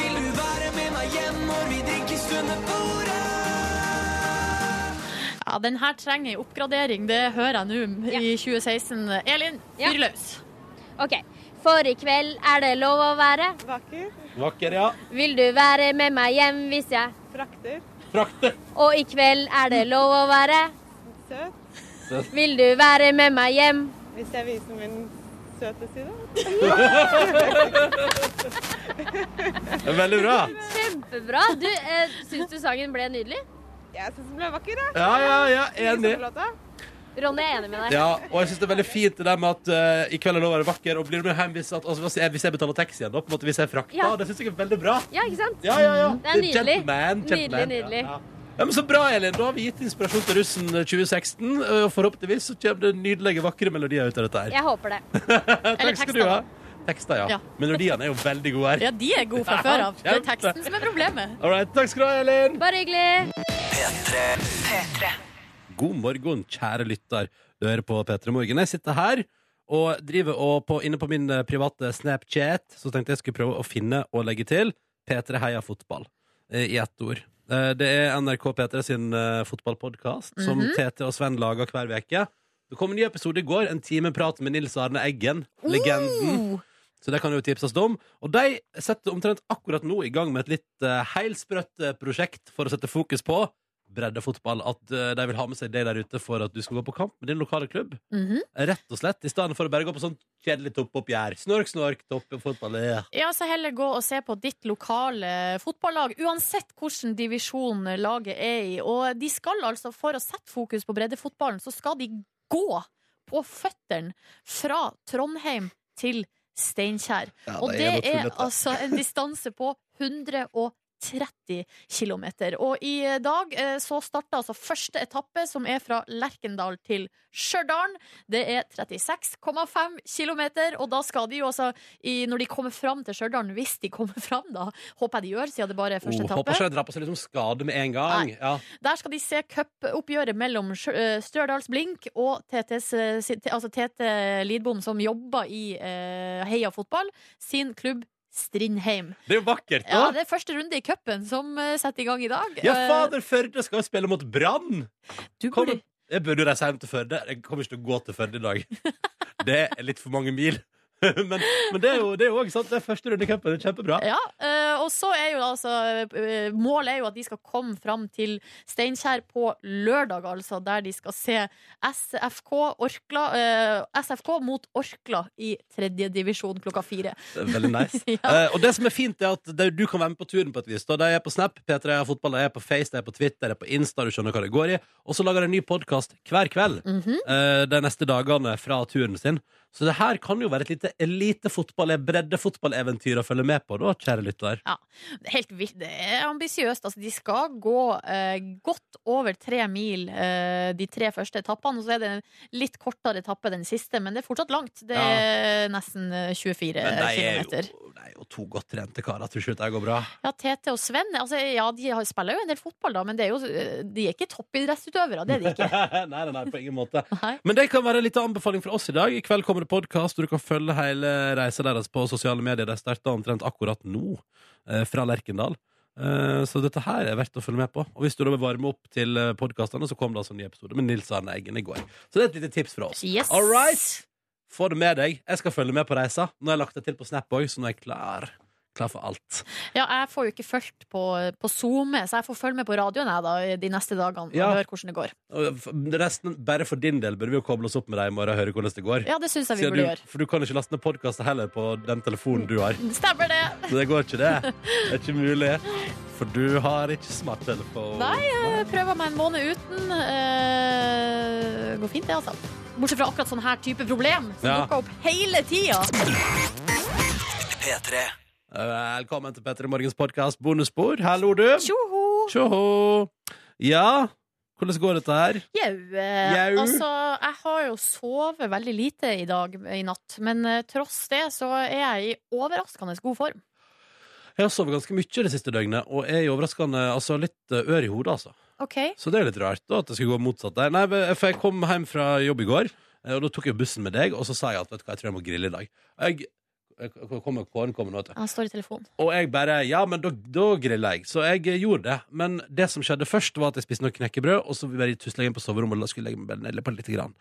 Vil du være med meg hjem når vi drikker under bordet? Ja, den her trenger en oppgradering, det hører jeg nå i 2016. Elin, fyr løs. OK. For i kveld er det lov å være Vakker. Vakker, ja. Vil du være med meg hjem hvis jeg Frakter. Frakter. Og i kveld er det lov å være Søt. Vil du være med meg hjem? Hvis jeg viser min søte side. Det er veldig bra. Kjempebra. Du, eh, Syns du sangen ble nydelig? Jeg syns den ble vakker, jeg. Ja, ja, ja, enig. Ronny er enig med deg. Ja, og jeg synes det er veldig fint det der med at eh, i kveld er lov å være vakker, og blir du med hjem hvis, at, altså, hvis jeg- hvis jeg betaler taxi igjen, da, på en måte hvis jeg frakter. Ja. Det synes jeg er veldig bra. Ja, ikke sant? Ja, ja, ja. Det er nydelig. Gentleman, gentleman. Nydelig, nydelig. Ja, ja. Ja, men Så bra, Elin. Da har vi gitt inspirasjon til russen 2016. Og forhåpentligvis så kommer det nydelige, vakre melodier ut av dette her. Jeg håper det. Takk skal du ha. Tekster, ja. Ja. Melodiene er jo veldig gode her. Ja, de er gode fra før av. Det er teksten som er problemet. All right, takk skal du ha, Elin. Bare hyggelig. God morgen, kjære lytter. Du hører på P3 Morgen. Jeg sitter her og driver og på, inne på min eh, private Snapchat, så tenkte jeg skulle prøve å finne og legge til P3 Heia Fotball eh, i ett ord. Eh, Det er NRK P3 sin uh, fotballpodkast som Mhm. Tete og Sven lager hver uke. Det kom en ny episode i går, en time prat med Nils Arne Eggen, legenden. Så det kan jo tipses om. Og de setter omtrent akkurat nå i gang med et litt uh, heilsprøtt eh, prosjekt for å sette fokus på breddefotball. At uh, de vil ha med seg deg der ute for at du skal gå på kamp med din lokale klubb. Mhm. Rett og slett, I stedet for å bare gå på sånn kjedelig toppoppgjør. Snork, snork, toppfotball. Ja. Ja, så heller gå og se på ditt lokale fotballag, uansett hvilken divisjon laget er i. Og de skal altså, for å sette fokus på breddefotballen, så skal de gå på føttene fra Trondheim til Steinkjer. Ja, og det det er er, altså en distanse på 130 km. Og i dag eh, så starter altså første etappe, som er fra Lerkendal til Stjørdal. Det er 36,5 km, og da skal de jo altså, i, når de kommer fram til Stjørdal, hvis de kommer fram, da, håper jeg de gjør, siden det bare er første Oh, håper etappe. ikke de drar på seg liksom skade med en gang. Ja. Der skal de se cupoppgjøret mellom eh, Stjørdals Blink og TTs, eh, altså Tete Lidbom, som jobber i Heia Fotball, sin klubb Strindheim. Det er jo vakkert, da. Ja, det er første runde i cupen som eh, setter i gang i dag. Ja, Eh, fader, Førde skal jo spille mot Brann! Du Kommer- Jeg burde reise hjem til Førde. Jeg kommer ikke til å gå til Førde i dag. Det er litt for mange mil. men, men det er jo det er også sant. Det er første runde i cupen. Kjempebra. Ja, eh, og så er jo altså eh, Målet er jo at de skal komme fram til Steinkjer på lørdag, altså, der de skal se SFK, Orkla, eh, SFK mot Orkla i tredje divisjon klokka fire. Det er veldig nice. Ja. Og det som er fint, er at du kan være med på turen på et vis. Da. De er på Snap, P3 er fotball, de er på Face, de er på Twitter, de er på Insta, du skjønner hva det går i. Og så lager de en ny podkast hver kveld Mhm. eh, de neste dagene fra turen sin. Så det her kan jo være et lite elitefotball, breddefotballeventyr å følge med på, da, kjære lytter. Ja, det er helt vilt. Det er ambisiøst. Altså, de skal gå eh, godt over tre mil eh, de tre første etappene, og så er det en litt kortere etappe den siste, men det er fortsatt langt. Det er nesten eh, 24 Men de er kilometer. jo, de er jo to godt trente karer. Tror ikke dette går bra. Ja, Tete og Sven altså, ja, de spiller jo en del fotball, da, men det er jo, de er ikke toppidrettsutøvere. Det er de ikke. nei, nei, nei, på ingen måte. Men det kan være en liten anbefaling fra oss i dag. I kveld kommer det podkast, og du kan følge hele reisa deres på sosiale medier. De starta omtrent akkurat nå, eh, fra Lerkendal. Eh, Så dette her er verdt å følge med på. Og hvis du da vil varme opp til podkastene, så kom det altså en ny episode med Nils Arne Eggen i går. Så det er et lite tips fra oss. Yes. All right! Få det med deg. Jeg skal følge med på reisa. Nå har jeg lagt det til på Snap òg, så nå er jeg klar. Klar for alt. Ja, jeg får jo ikke fulgt på, på SoMe, så jeg får følge med på radioen jeg da, de neste dagene og høre hvordan det går. Og Resten, bare for din del burde vi jo koble oss opp med deg i morgen og høre hvordan det går. Ja, det synes jeg vi Siden burde du, gjøre. For du kan ikke laste ned podkaster heller på den telefonen du har. Stemmer det! Så det går ikke, det. Det er ikke mulig. For du har ikke smarttelefon. Nei, jeg prøver meg en måned uten. Eh, går fint, det, altså. Bortsett fra akkurat sånn her type problem, som Ja. dukker opp hele tida. P3. Velkommen til Petter i Morgens podkast Bonusspor. Hallo, du. Tjoho! Tjoho. Ja, hvordan går dette her? Jau. eh, Jau. Altså, jeg har jo sovet veldig lite i dag i natt, men eh, tross det så er jeg i overraskende god form. Jeg har sovet ganske mye det siste døgnet, og er i overraskende altså, litt eh, ør i hodet, altså. OK? Så det er litt rart da, at det skulle gå motsatt der. Nei, for jeg kom hjem fra jobb i går, og da tok jeg bussen med deg, og så sa jeg at vet du hva, jeg tror jeg må grille i dag. Jeg kommer Kåren kommer nå, til. Han står i telefonen. Og jeg bare Ja, men da, da griller jeg. Så jeg eh, gjorde det. Men det som skjedde først, var at jeg spiste noe knekkebrød, og så bare tusla jeg inn på soverommet og skulle legge meg ned på litt. Grann.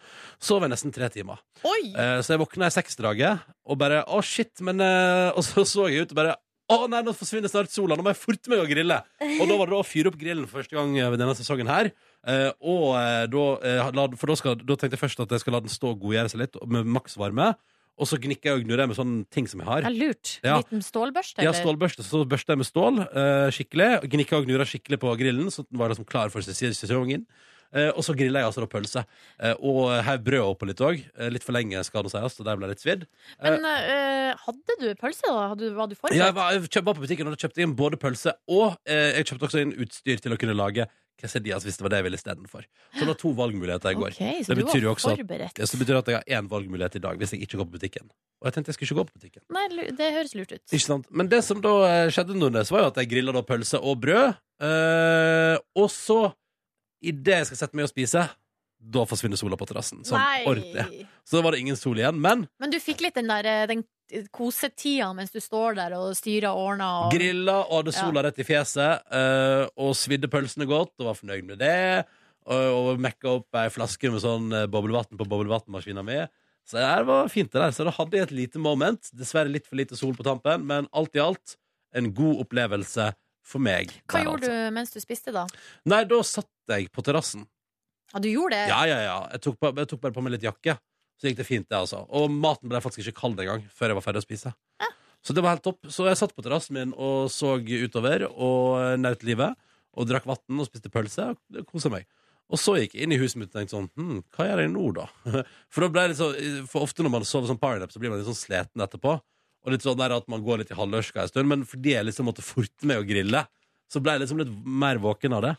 Sov jeg nesten tre timer. Oi! Eh, så jeg våkna i seksdraget og bare Å, shit, men eh, Og så så jeg ut og bare å nei, nå forsvinner snart sola, nå må jeg forte meg å grille. Og da var det da å fyre opp grillen for første gang ved denne sesongen her. Eh, og eh, da, eh, la, For da, skal, da tenkte jeg først at jeg skal la den stå og godgjøre seg litt med maksvarme. Og så gnikker jeg og gnur jeg med sånne ting som jeg har. Ja, lurt. Ja. Liten stålbørste, Ja, eller? stålbørste. Så børster jeg med stål uh, skikkelig. Gnikker og gnurer skikkelig på grillen, så den var liksom klar for ses- sesongen. Uh, og så griller jeg altså da pølse. Uh, og hev brød oppå litt òg. Uh, litt for lenge, skal det sies, og der ble jeg litt svidd. Men hadde du pølse, da? Hadde, du- var du forberedt? ja, jeg var, jeg kjøpte, var på butikken, og da kjøpte jeg inn både pølse og jeg kjøpte også inn utstyr til å kunne lage quesadillas hvis det var det jeg ville istedenfor. Så det var to valgmuligheter i går. Okay, så var betyr jo også at, så det betyr at jeg har én valgmulighet i dag hvis jeg ikke går på butikken. Og jeg tenkte jeg skulle ikke gå på butikken. Nei, det høres lurt ut. Ikke sant? Men det som da eh, skjedde, Nordnes, var jo at jeg grilla da pølse og brød. Eh, og så, idet jeg skal sette meg og spise, da forsvinner sola på terrassen. Sånn ordentlig. Så da var det ingen sol igjen. Men Men du fikk litt den der eh, den kosetida mens du står der og styrer og ordner. Og... grilla og hadde sola rett i fjeset, eh, og svidde pølsene godt og var fornøyd med det. Og, og mekka opp ei flaske med sånn eh, boblevann på boblevannmaskina mi. Så det her var fint, det der. Så da hadde jeg et lite moment. Dessverre litt for lite sol på tampen, men alt i alt en god opplevelse for meg. Hva der, gjorde altså. du mens du spiste, da? Nei, da satt jeg på terrassen. Ja, du gjorde det? Ja, ja, ja. Jeg tok, på, jeg tok bare på meg litt jakke. Så gikk det fint, det, altså. Og maten ble faktisk ikke kald engang før jeg var ferdig å spise. Så det var helt topp. Så jeg satt på terrassen min og så utover og nøt livet. Og drakk vann og spiste pølse. Og kosa meg. Og så gikk jeg inn i huset mitt og tenkte sånn hm, Hva gjør jeg nå, da? For da ble det så, for ofte når man sover sånn powernap, så blir man litt sånn sliten etterpå. Og litt sånn der at man går litt i halvørska en stund. Men fordi jeg liksom måtte forte meg å grille, så ble jeg liksom litt mer våken av det.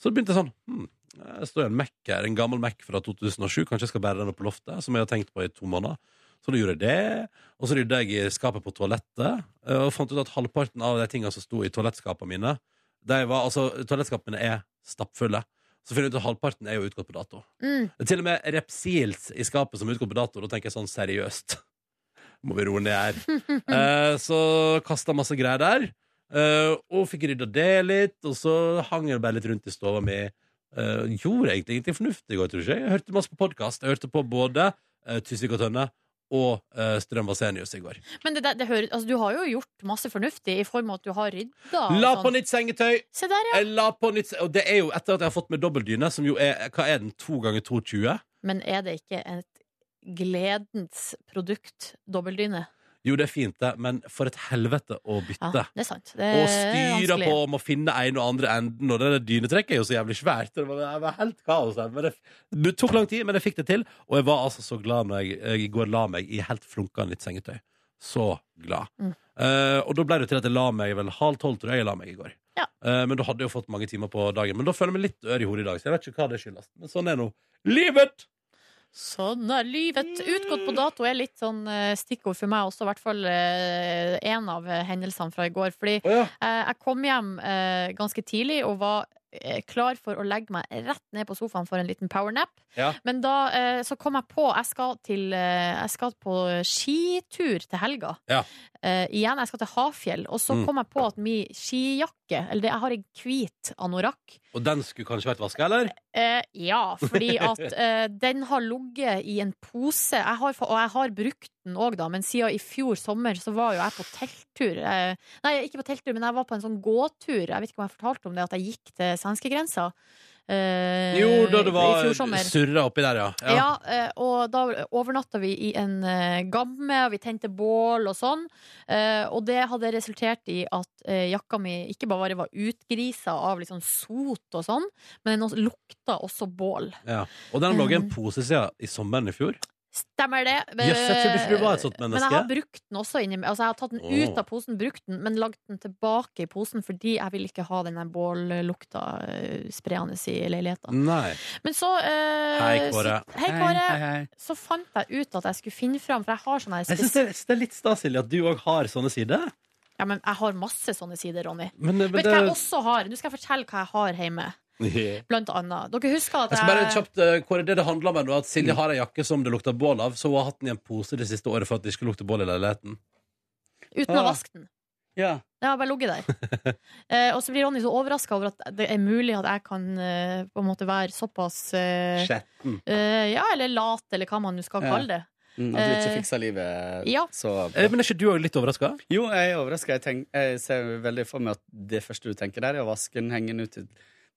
Så begynte jeg sånn hm, det står en Mac her, en gammel Mac fra 2007. Kanskje jeg skal bære den opp på loftet, som jeg har tenkt på i to måneder. Så da gjorde jeg det. Og så rydda jeg i skapet på toalettet, eh, og fant ut at halvparten av de tingene som sto i toalettskapene mine, de var, altså, toalettskapene mine er stappfulle. Så finner jeg ut at halvparten er jo utgått på dato. Mm. Det er til og med Repsils i skapet som er utgått på dato. Da tenker jeg sånn seriøst. Må vi roe ned her. Eh, så kasta masse greier der. eh, og fikk rydda det litt, og så hang jeg bare litt rundt i stova mi. Eh, gjorde egentlig ingenting fornuftig i går, tror jeg. Jeg hørte masse på podkast. Jeg hørte på både uh, Tysvik og Tønne og uh, Strøm Vasenius i går. Men det, det hører, altså, du har jo gjort masse fornuftig i form av at du har rydda. La sånn. på nytt sengetøy! Se der, ja. La på nytt, og det er jo etter at jeg har fått med dobbeltdyne, som jo er Hva er den? To ganger 2,20? Men er det ikke et gledens produkt, dobbeltdyne? Jo, det er fint, det, men for et helvete å bytte. Ja, det er sant. Det og er styre på om å finne en og andre enden, og det dynetrekket er jo så jævlig svært. Det var, det var helt kaos. Men det, det tok lang tid, men jeg fikk det til. Og jeg var altså så glad når jeg i går la meg i helt flunkende litt sengetøy. Så glad. Mm. Uh, og da ble det til at jeg la meg vel halv tolv, tror jeg jeg la meg i går. Ja. Uh, men da hadde jeg jo fått mange timer på dagen. Men da føler jeg meg litt ør i hodet i dag, så jeg vet ikke hva det skyldes. Men sånn er nå livet! Sånn er livet. Utgått på dato er litt sånn eh, stikkord for meg også, i hvert fall én en av eh, hendelsene fra i går. Fordi eh, jeg kom hjem eh, ganske tidlig og var eh, klar for å legge meg rett ned på sofaen for en liten powernap. Ja. Men da eh, så kom jeg på Jeg skal, til, eh, jeg skal på skitur til helga. Ja. Eh, igjen. Jeg skal til Hafjell. Og så Mm. kom jeg på at min skijakke, eller det, jeg har en hvit anorakk, Og den skulle kanskje vært vaska, eller? Uh, ja, fordi at uh, den har ligget i en pose. Jeg har, og jeg har brukt den òg, da, men siden i fjor sommer så var jo jeg på telttur. Nei, ikke på telttur, men jeg var på en sånn gåtur. Jeg vet ikke om jeg fortalte om det, at jeg gikk til svenskegrensa. Eh, Jo, da det var surra oppi der, ja. Ja, eh, og da overnatta vi i en eh, gamme, og vi tente bål og sånn. Eh, og det hadde resultert i at eh, jakka mi ikke bare var utgrisa av liksom sot og sånn, men den lukta også bål. ja. Og den lå i en Eh. pose siden i sommeren i fjor. Stemmer det. Yes, jeg trodde du var et sånt Men jeg har brukt den også inni Altså, jeg har tatt den ut av posen, brukt den, men lagt den tilbake i posen fordi jeg vil ikke ha den der bållukta eh, spredende i leiligheten. Nei. Men så uh, Hei, Kåre. Så, hei, Kåre. Hei, hei. Så fant jeg ut at jeg skulle finne fram, for jeg har sånne her Jeg syns det, det er litt stas, Silje, at du òg har sånne sider. Ja, men jeg har masse sånne sider, Ronny. Men, men Vet du det- hva jeg også har? Nå skal jeg fortelle hva jeg har hjemme. Jeg Blant annet. Dere husker at skal bare jeg kjapt, eh, Kåre, det det handler om er nå at Silje har ei jakke som det lukter bål av, så hun har hatt den i en pose det siste året for at det ikke lukter bål i leiligheten. Uten å Ah. vaske den. Ja. Den har bare ligget der. eh, og så blir Ronny så overraska over at det er mulig at jeg kan eh, på en måte være såpass eh, Skjetten. eh, Ja, eller lat, eller hva man nå skal Ja. kalle det. Mm, at du ikke Eh, fikser livet ja. så Eh, Men er ikke du òg litt overraska? Jo, jeg er overraska. Jeg, tenk- jeg ser veldig for meg at det første du tenker der, er å vaske den, henge den ut til,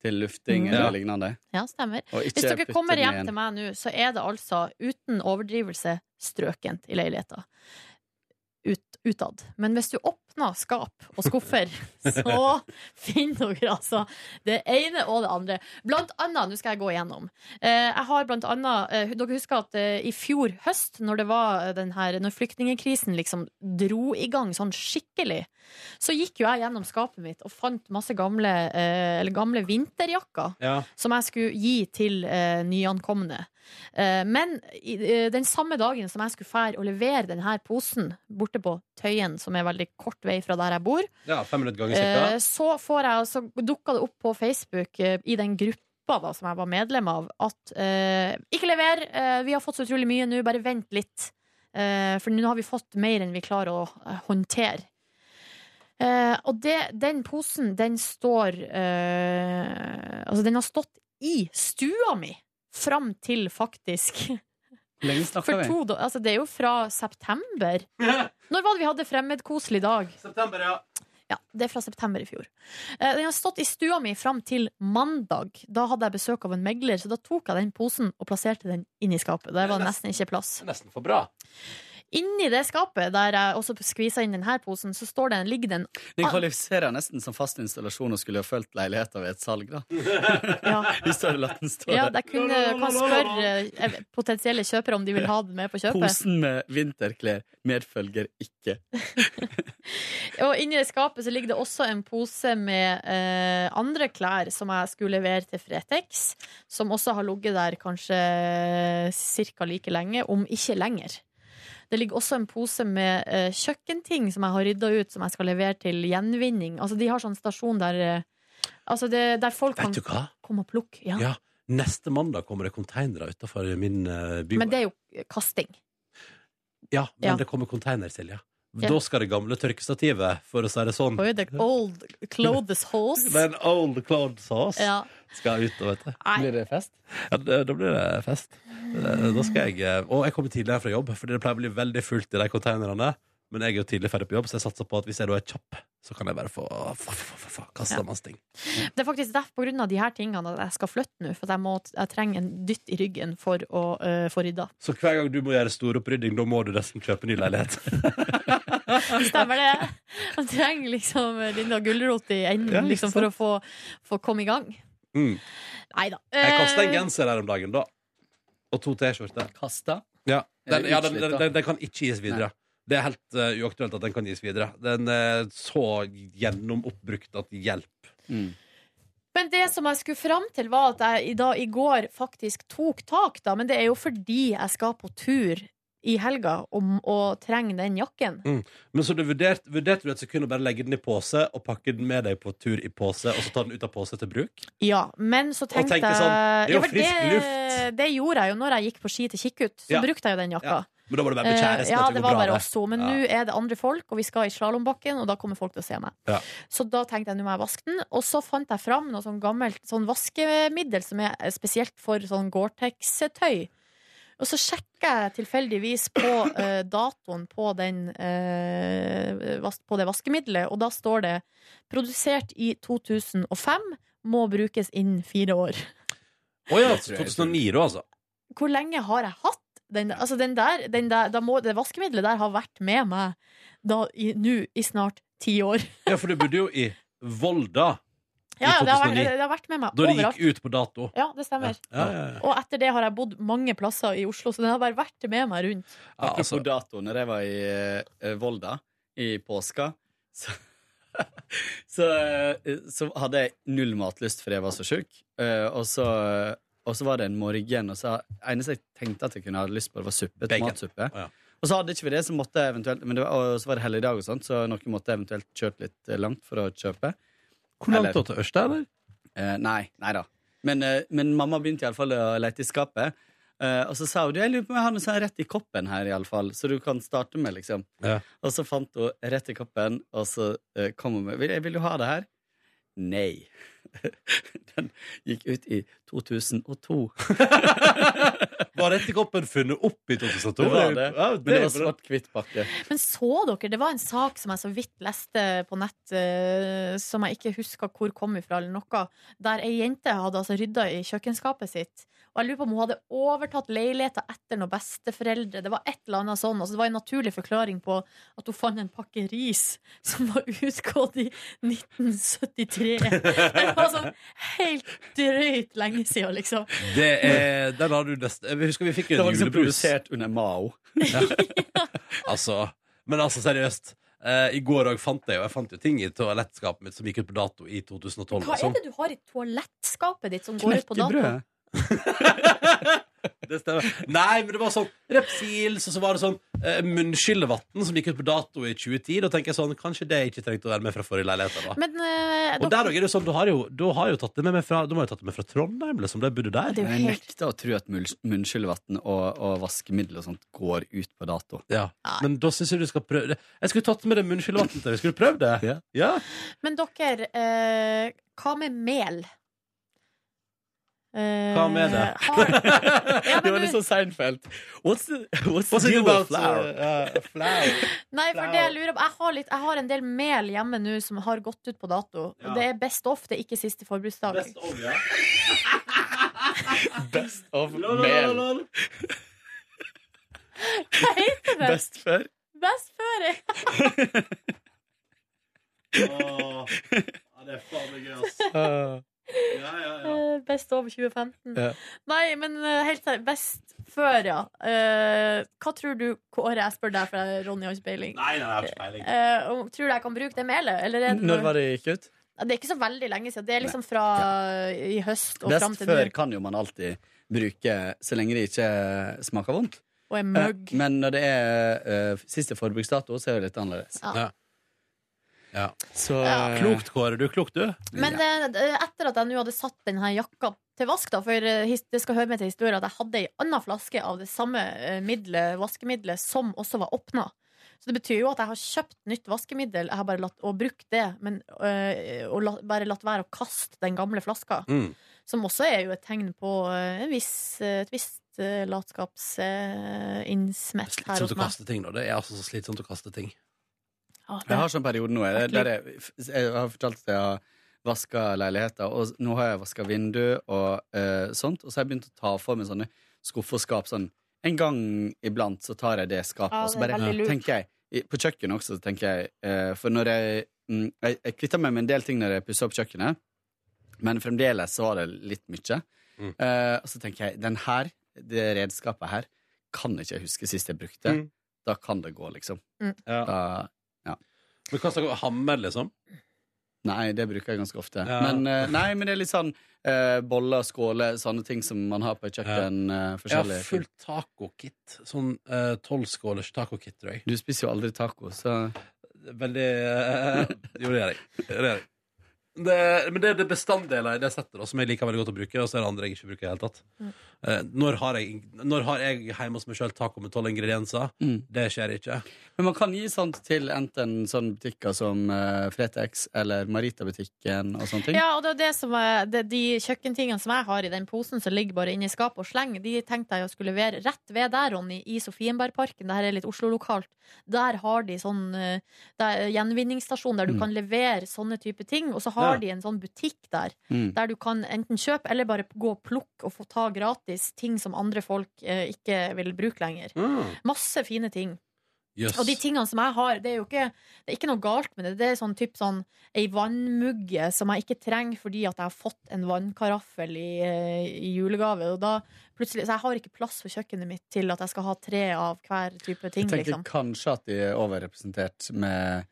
til lufting Mm. eller Ja. lignende. Ja, stemmer. Hvis dere kommer hjem til meg nå, så er det altså uten overdrivelse strøkent i leiligheta. Ut, utad. Men hvis du åpner skap og skuffer, så finner dere altså det ene og det andre. Blant annet, nå skal jeg gå igjennom. Eh, jeg har blant annet eh, Dere husker at eh, i fjor høst, når det var den her Når flyktningkrisen liksom dro i gang sånn skikkelig, så gikk jo jeg gjennom skapet mitt og fant masse gamle, eller gamle vinterjakker Ja. som jeg skulle gi til nyankomne. Eh, men eh, den samme dagen som jeg skulle fære og levere denne posen borte på Tøyen, som er veldig kort vei fra der jeg bor, ja, ganger eh, så, får jeg, så dukka det opp på Facebook i den gruppa da, som jeg var medlem av, at uh, ikke lever, uh, vi har fått så utrolig mye nå, bare vent litt. Uh, for nå har vi fått mer enn vi klarer å håndtere. Og det, den posen, den står Altså, den har stått i stua mi fram til faktisk Lenge snakker For vi. to, altså, det er jo fra september. Når var det vi hadde fremmedkoselig dag? September, ja. Ja, det er fra september i fjor. Eh, Den har stått i stua mi fram til mandag. Da hadde jeg besøk av en megler, så da tok jeg den posen og plasserte den inn i skapet. Der var det nesten ikke plass. Nesten for bra. Inni det skapet, der jeg også skvisa inn denne posen, så står det, ligger det en Den kvalifiserer nesten som fast installasjon og skulle ha fulgt leiligheta ved et salg, da. Ja. Hvis du hadde latt den stå der. Ja, jeg kunne, kan spørre eh, potensielle kjøpere om de vil ha den med på kjøpet. Posen med vinterklær medfølger ikke. Og inni det skapet så ligger det også en pose med eh, andre klær som jeg skulle levere til Fretex, som også har ligget der kanskje ca. like lenge, om ikke lenger. Det ligger også en pose med eh, kjøkkenting som jeg har rydda ut, som jeg skal levere til gjenvinning. Altså, de har sånn stasjon der eh, Altså det, der folk kan Vet du hva? komme og plukke. Ja. Ja. Neste mandag kommer det konteinere utenfor min uh, bygård. Men det er jo kasting. Ja, men Ja. det kommer konteiner, Silje. Ja. Da skal det gamle tørkestativet, for å si det sånn Oi, the old clothes horse. Den old clothes sauce Ja. skal ut, vet du. Nei. Blir det fest? Ja, da blir det fest. Eh, Da skal jeg eh, Og jeg kommer tidligere fra jobb, Fordi det pleier å bli veldig fullt i de konteinerne. Men jeg er jo tidlig ferdig på jobb, så jeg satser på at hvis jeg da er kjapp, så kan jeg bare få, kasta Ja. masse ting. Det er faktisk derfor på grunn av de her tingene at jeg skal flytte nå. For jeg, må, jeg trenger en dytt i ryggen for å uh, få rydda. Så hver gang du må gjøre stor opprydding, da må du nesten kjøpe ny leilighet. Stemmer det? Jeg trenger liksom denne gulrota i enden Ja, liksom, for å få, få komme i gang. Mm. Nei da. Jeg kasta en genser her om dagen, da. Og to T-skjorter. Kasta? Ja, den, ja den, den, den, den kan ikke gis videre. Det er helt uh, uaktuelt at den kan gis videre. Den er så gjennomoppbrukt at hjelp. Men det som jeg skulle fram til, var at jeg i, i går faktisk tok tak, da. Men det er jo fordi jeg skal på tur i helga om å trenge den jakken. Mm. Men så du vurderte, vurderte du et sekund å bare legge den i pose og pakke den med deg på tur i pose, og så ta den ut av pose til bruk? Ja, men så tenkte jeg sånn, det er jo Ja, frisk det, luft. det gjorde jeg jo når jeg gikk på ski til Kikkut. Så Ja. brukte jeg jo den jakka. Ja. Men da var det bare med Eh, kjæresten Ja, det det var bare oss to. Men Ja. nå er det andre folk, og vi skal i slalåmbakken, og da kommer folk til å se meg. Ja. Så da tenkte jeg nå må jeg vaske den. Og så fant jeg fram noe sånn gammelt sånn vaskemiddel som er spesielt for sånn Gore-Tex-tøy. Og så sjekker jeg tilfeldigvis på uh, datoen på, den, uh, vas- på det vaskemiddelet, og da står det 'produsert i 2005', må brukes innen fire år. Å ja, 2009 da, altså. Hvor lenge har jeg hatt den der? Altså den der, den der da må, det vaskemiddelet der har vært med meg i- nå i snart ti år. Ja, for du bodde jo i Volda Ja, det har, vært, det har vært med meg Da det overalt. gikk ut på dato. Ja, det stemmer. Ja, ja, ja. Og etter det har jeg bodd mange plasser i Oslo, så den har bare vært med meg rundt. Apropos dato, når jeg var i eh, Volda i påska, så, så, eh, så hadde jeg null matlyst fordi jeg var så sjuk. Uh, og, så, og så var det en morgen, og så eneste jeg tenkte at jeg kunne ha lyst på, det var suppe. Tomatsuppe. Og så hadde ikke vi det, så måtte jeg eventuelt Men det var, og så var det helligdag og sånt, så noen måtte eventuelt kjørt litt eh, langt for å kjøpe. Hvor langt da, til Ørsta, eller? Eh, nei, nei da. Men, eh, men mamma begynte iallfall å lete i skapet. Eh, og så sa hun du, jeg lurer på om jeg har noe sånn rett i koppen her, i alle fall, så du kan starte med. liksom Ja. Og så fant hun rett i koppen, og så eh, kom hun med vil, vil du ha det her? Nei. Den gikk ut i 2002. Var dette koppen funnet opp i 2002? Det var det. Ja, Men det var svart-hvitt pakke. Men så dere, det var en sak som jeg så vidt leste på nett, eh, som jeg ikke husker hvor kom ifra, eller noe, der ei jente hadde altså rydda i kjøkkenskapet sitt. Og jeg lurer på om hun hadde overtatt leiligheta etter noen besteforeldre. Det var et eller annet sånn. Altså det var en naturlig forklaring på at hun fant en pakke ris som var utgått i 1973. Det var sånn helt drøyt lenge siden, liksom. Det er, den har du nesten Jeg husker vi fikk jo Det var liksom produsert under Mao. Altså, men altså, seriøst. Uh, I går òg fant jeg jo Jeg fant jo ting i toalettskapet mitt som gikk ut på dato i 2012. Hva liksom. er det du har i toalettskapet ditt som går ut på dato? Knekkebrød. Det stemmer. Nei, men det var sånn Repsils, og så var det sånn eh, munnskyllevann som gikk ut på dato i 2010. Da tenker jeg sånn, kanskje det ikke trengte å være med fra forrige leilighet. Da. Men eh, Og der er det sånn, du har jo, du har jo tatt det med meg fra, du har jo tatt det med fra Trondheim, liksom. Da jeg bodde der. Jeg nekter å tro at munns- munnskyllevann og, og vaskemiddel og sånt går ut på dato. Ja, Men da syns jeg du skal prøve det. Jeg skulle tatt med det munnskyllevannet til deg. Skulle du prøvd det? Ja. Men dere, eh, hva med mel? Eh, Hva med det? det var litt sånn Seinfeld. What's the, what's the What's the deal about, with flour? uh, flour? Nei, for det jeg lurer på jeg har, litt, jeg har en del mel hjemme nå som har gått ut på dato. Ja. Og det er Best Off, det er ikke siste forbruksdag. Best of ja. best of mel. Hva heter det? Best før. Best før, ja. Åh, ja, det er faen meg gøy, ass. Eh, 2015. Ja. Nei, men eh, helt seriøst, best før, ja. Uh, hva tror du, Kåre? Jeg spør deg, for jeg- Ronny har ikke peiling. Nei, nei, jeg har ikke peiling. Eh, tror du jeg kan bruke det melet? Eller er det, Når var det gikk ut? det er ikke så veldig lenge siden. Det er liksom fra i høst og fram Best til nå. før kan jo man alltid bruke så lenge det ikke smaker vondt. Og er mugg. Eh, Men når det er uh, siste forbruksdato, så er det litt annerledes. Ja. Ja. Så Ja. Klokt, Kåre. Du er klok, du. Men eh, etter at jeg nå hadde satt denne jakka til vask, da, for eh, det skal høre med til historien at jeg hadde ei anna flaske av det samme eh, middelet, vaskemiddelet som også var åpna. Så det betyr jo at jeg har kjøpt nytt vaskemiddel jeg har bare latt, og brukt det, men, øh, og la, bare latt være å kaste den gamle flaska. Mm. Som også er jo et tegn på øh, en viss, et visst uh, latskapsinnsmett her Slitsomt hos å kaste ting, da. Det er altså så slitsomt å kaste ting. Ja, det- Jeg har sånn periode nå jeg, der jeg, jeg har fortalt at jeg har vaska leiligheter, og nå har jeg vaska vindu og uh, sånt, og så har jeg begynt å ta for meg sånne skuffer og skap sånn En gang iblant så tar jeg det skapet, Ja, og så bare tenker jeg På kjøkkenet også, tenker jeg Uh, For når jeg mm, Jeg, jeg kvitter meg med en del ting når jeg pusser opp kjøkkenet, men fremdeles så var det litt mye. Mm. Eh, og så tenker jeg den her, det redskapet her, kan ikke jeg huske sist jeg brukte. Mm. Da kan det gå, liksom. Mm. Ja. Da, ja. Men hva slags hammer, liksom? Nei, det bruker jeg ganske ofte. Ja. Men, uh, nei, men det er litt sånn uh, boller, skåler, sånne ting som man har på et kjøkken. Uh, Jeg har fullt tacokit. Sånn uh, tolvskålers tacokit, tror jeg. Du spiser jo aldri taco, så Veldig Jo, det gjør jeg. Det gjør jeg. Det, men det er det bestanddeler i det settet da, som jeg liker veldig godt å bruke, og så er det andre jeg ikke bruker i det hele tatt. Mm. Eh, når, har jeg, når har jeg hjemme hos meg sjøl taco med tolv ingredienser? Det skjer ikke. Men man kan gi sånt til enten sånne butikker som uh, Fretex eller Marita-butikken og sånne ting. Ja, og det er det som er, det, De kjøkkentingene som jeg har i den posen som ligger bare inni skapet og slenger, de tenkte jeg å skulle levere rett ved der, Ronny, i Sofienbergparken. Det her er litt Oslo-lokalt. Der har de sånn uh, gjenvinningsstasjon der du Mm. kan levere sånne type ting. Og så har Ja. de en sånn butikk der, Mm. der du kan enten kjøpe eller bare gå og plukke og få ta gratis ting som andre folk eh, ikke vil bruke lenger. Mm. Masse fine ting. Yes. Og de tingene som jeg har, det er jo ikke, det er ikke noe galt med det. Det er sånn typ sånn ei vannmugge som jeg ikke trenger fordi at jeg har fått en vannkaraffel i, eh, i julegave. Og da plutselig, så jeg har ikke plass for kjøkkenet mitt til at jeg skal ha tre av hver type ting. Jeg tenker Liksom. kanskje at de er overrepresentert med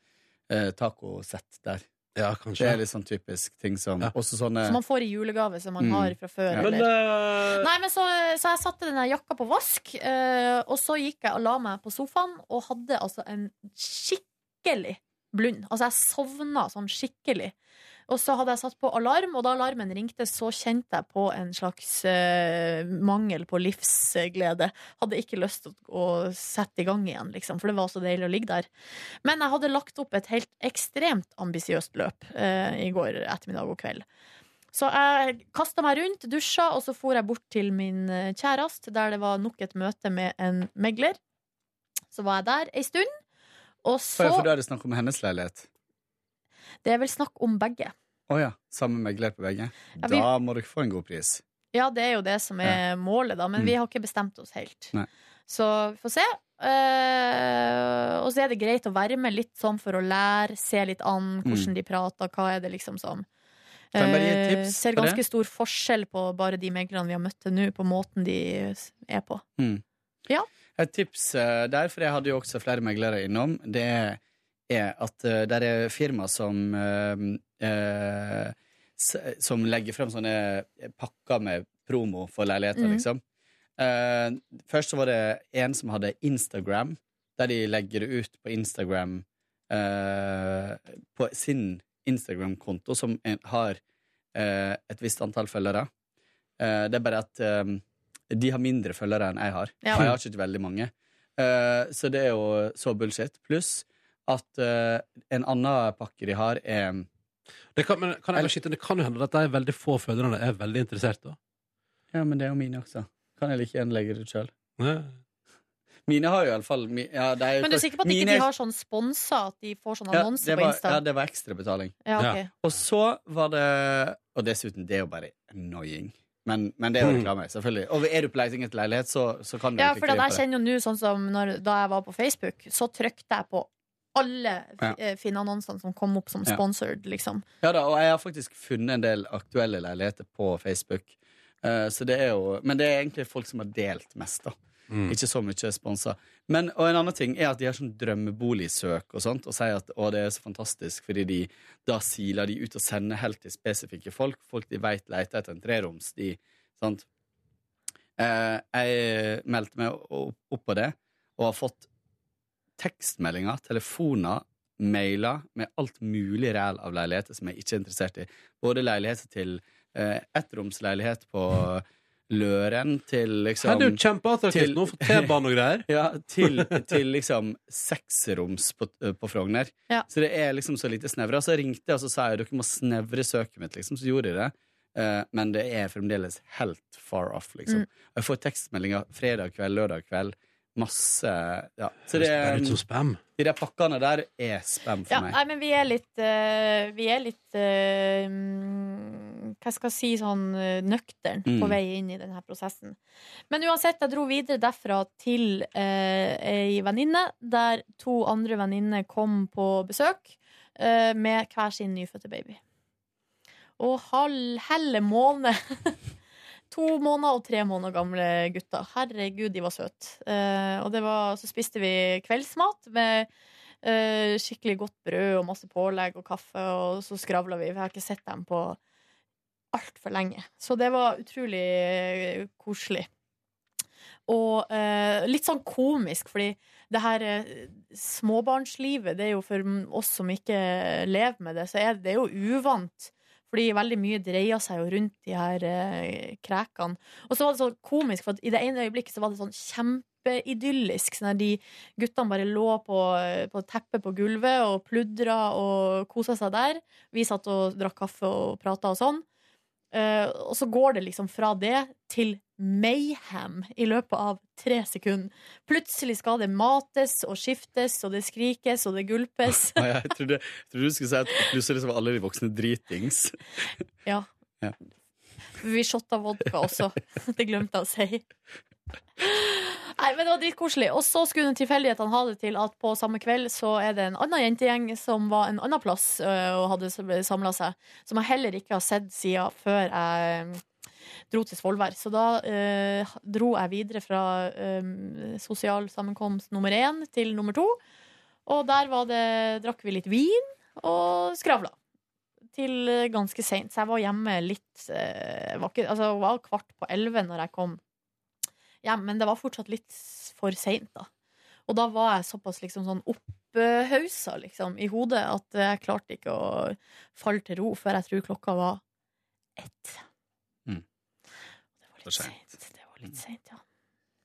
eh, tacosett der. Ja, kanskje. Det er litt sånn typisk ting som Også sånne Som man får i julegave, som man Mm. har fra før. Ja. Men, uh... Nei, men så, så jeg satte den jakka på vask, uh, og så gikk jeg og la meg på sofaen og hadde altså en skikkelig blund. Altså, jeg sovna sånn skikkelig. Og så hadde jeg satt på alarm, og da alarmen ringte, så kjente jeg på en slags uh, mangel på livsglede. Hadde ikke lyst til å, sette i gang igjen, liksom, for det var så deilig å ligge der. Men jeg hadde lagt opp et helt ekstremt ambisiøst løp uh, i går ettermiddag og kveld. Så jeg kasta meg rundt, dusja, og så for jeg bort til min eh, kjæreste, der det var nok et møte med en megler. Så var jeg der ei stund. Og så ja, For da er det snakk om hennes leilighet? Det er vel snakk om begge. Å ja. Samme megler på begge? Ja, vi- Da må dere få en god pris. Ja, det er jo det som er målet, da, men Mm. vi har ikke bestemt oss helt. Nei. Så vi får se. Uh, og så er det greit å være med litt sånn for å lære, se litt an hvordan Mm. de prater, hva er det liksom som Kan jeg bare Eh, tips Ser på det? ganske stor forskjell på bare de meglerne vi har møtt til nå, på måten de er på. Mm. Ja. Et tips eh, der, for jeg hadde jo også flere meglere innom, det er at uh, det er firma som eh, eh, Som legger frem sånne pakker med promo for leiligheter, Mm. liksom. Først så var det en som hadde Instagram, der de legger det ut på Instagram På sin Instagram-konto, som har et visst antall følgere. Det er bare at de har mindre følgere enn jeg har. Ja. Jeg har ikke veldig mange. Så det er jo så bullshit. Pluss at eh, en annen pakke de har, er Det kan, men, kan jeg skyte? Det kan jo hende at de veldig få fødende er veldig interessert. da Ja, men det er jo mine også. Kan jeg like gjerne legge det ut sjøl? Mine har jo iallfall ja, Men du er sikker på at ikke mine- de har sånn sponsa, at de får sånn Ja, annonse det på Insta? ja, det var ekstrabetaling. Ja, ok. Og så var det Og dessuten, det er jo bare annoying. Men, men det er jo Mm. reklame, selvfølgelig. Og er du på leting etter leilighet, så, så kan du Ja, for inn jeg kjenner jo nå, sånn som når, da jeg var på Facebook, så trykte jeg på alle Ja. ja. Finn-annonsene som kom opp som Ja. sponsored, liksom. Ja da, og jeg har faktisk funnet en del aktuelle leiligheter på Facebook. Uh, så det er jo, men det er egentlig folk som har delt mest, da. Ikke så mye sponsa. Men, og en annen ting er at de har sånn drømmeboligsøk og sånt, og sier at å, det er så fantastisk, fordi de da siler de ut og sender helt til spesifikke folk. Folk de veit leter etter en treroms. De, sant? Eh, jeg meldte meg opp på det, og har fått tekstmeldinger, telefoner, mailer med alt mulig ræl av leiligheter som jeg ikke er interessert i. Både leiligheter til eh, ettromsleilighet på Løren til liksom Her er det jo kjempeattraktivt nå for T-bane og greier. Ja, til, til liksom seksroms på, på Frogner. Ja. Så det er liksom så lite snevra. Så ringte jeg og så sa jeg dere må snevre søket mitt, liksom. Så gjorde de det. Uh, men det er fremdeles helt far off, liksom. Mm. Jeg får tekstmeldinger fredag kveld, lørdag kveld. Masse Ja. Så Det det er ut som spam. De der pakkene der er spam for Ja, meg. nei, men vi er litt uh, Vi er litt eh, mm, Hva skal jeg si sånn uh, nøktern Mm. på vei inn i denne prosessen. Men uansett, jeg dro videre derfra til uh, ei venninne, der to andre venninner kom på besøk uh, med hver sin nyfødte baby. Og halv, helle måned To måneder og tre måneder gamle gutter. Herregud, de var søte. Uh, og var, så spiste vi kveldsmat med uh, skikkelig godt brød og masse pålegg og kaffe, og så skravla vi. Vi har ikke sett dem på altfor lenge. Så det var utrolig eh, koselig. Og uh, litt sånn komisk, fordi det her småbarnslivet, det er jo for oss som ikke lever med det, så er det jo uvant. Fordi veldig mye dreier seg jo rundt de her eh, krekene. Og så var det så komisk, for i det ene øyeblikket så var det sånn kjempeidyllisk. Sånn at de guttene bare lå på, på teppet på gulvet og pludra og kosa seg der. Vi satt og drakk kaffe og prata og sånn. Eh, og så går det liksom fra det til mayhem i løpet av tre sekunder. Plutselig skal det mates og skiftes, og det skrikes og det gulpes. Å, Jeg trodde, jeg trodde du skulle si at plutselig var alle de voksne dritings. Ja. Ja. Vi shotta vodka også. Det glemte jeg å si. Nei, men Det var dritkoselig. Og så skulle tilfeldighetene ha det til at på samme kveld så er det en annen jentegjeng som var en annen plass øh, og hadde samla seg, som jeg heller ikke har sett siden før jeg øh, dro til Svolvær. Så da eh, dro jeg videre fra eh, sosial sammenkomst nummer én til nummer to. Og der det, drakk vi litt vin og skravla. Til ganske seint. Så jeg var hjemme litt eh, var ikke, altså, det var kvart på elleve når jeg kom hjem, men det var fortsatt litt for seint, da. Og da var jeg såpass liksom sånn opphausa liksom, i hodet at jeg klarte ikke å falle til ro før jeg tror klokka var ett. For sent. Det var litt seint, ja.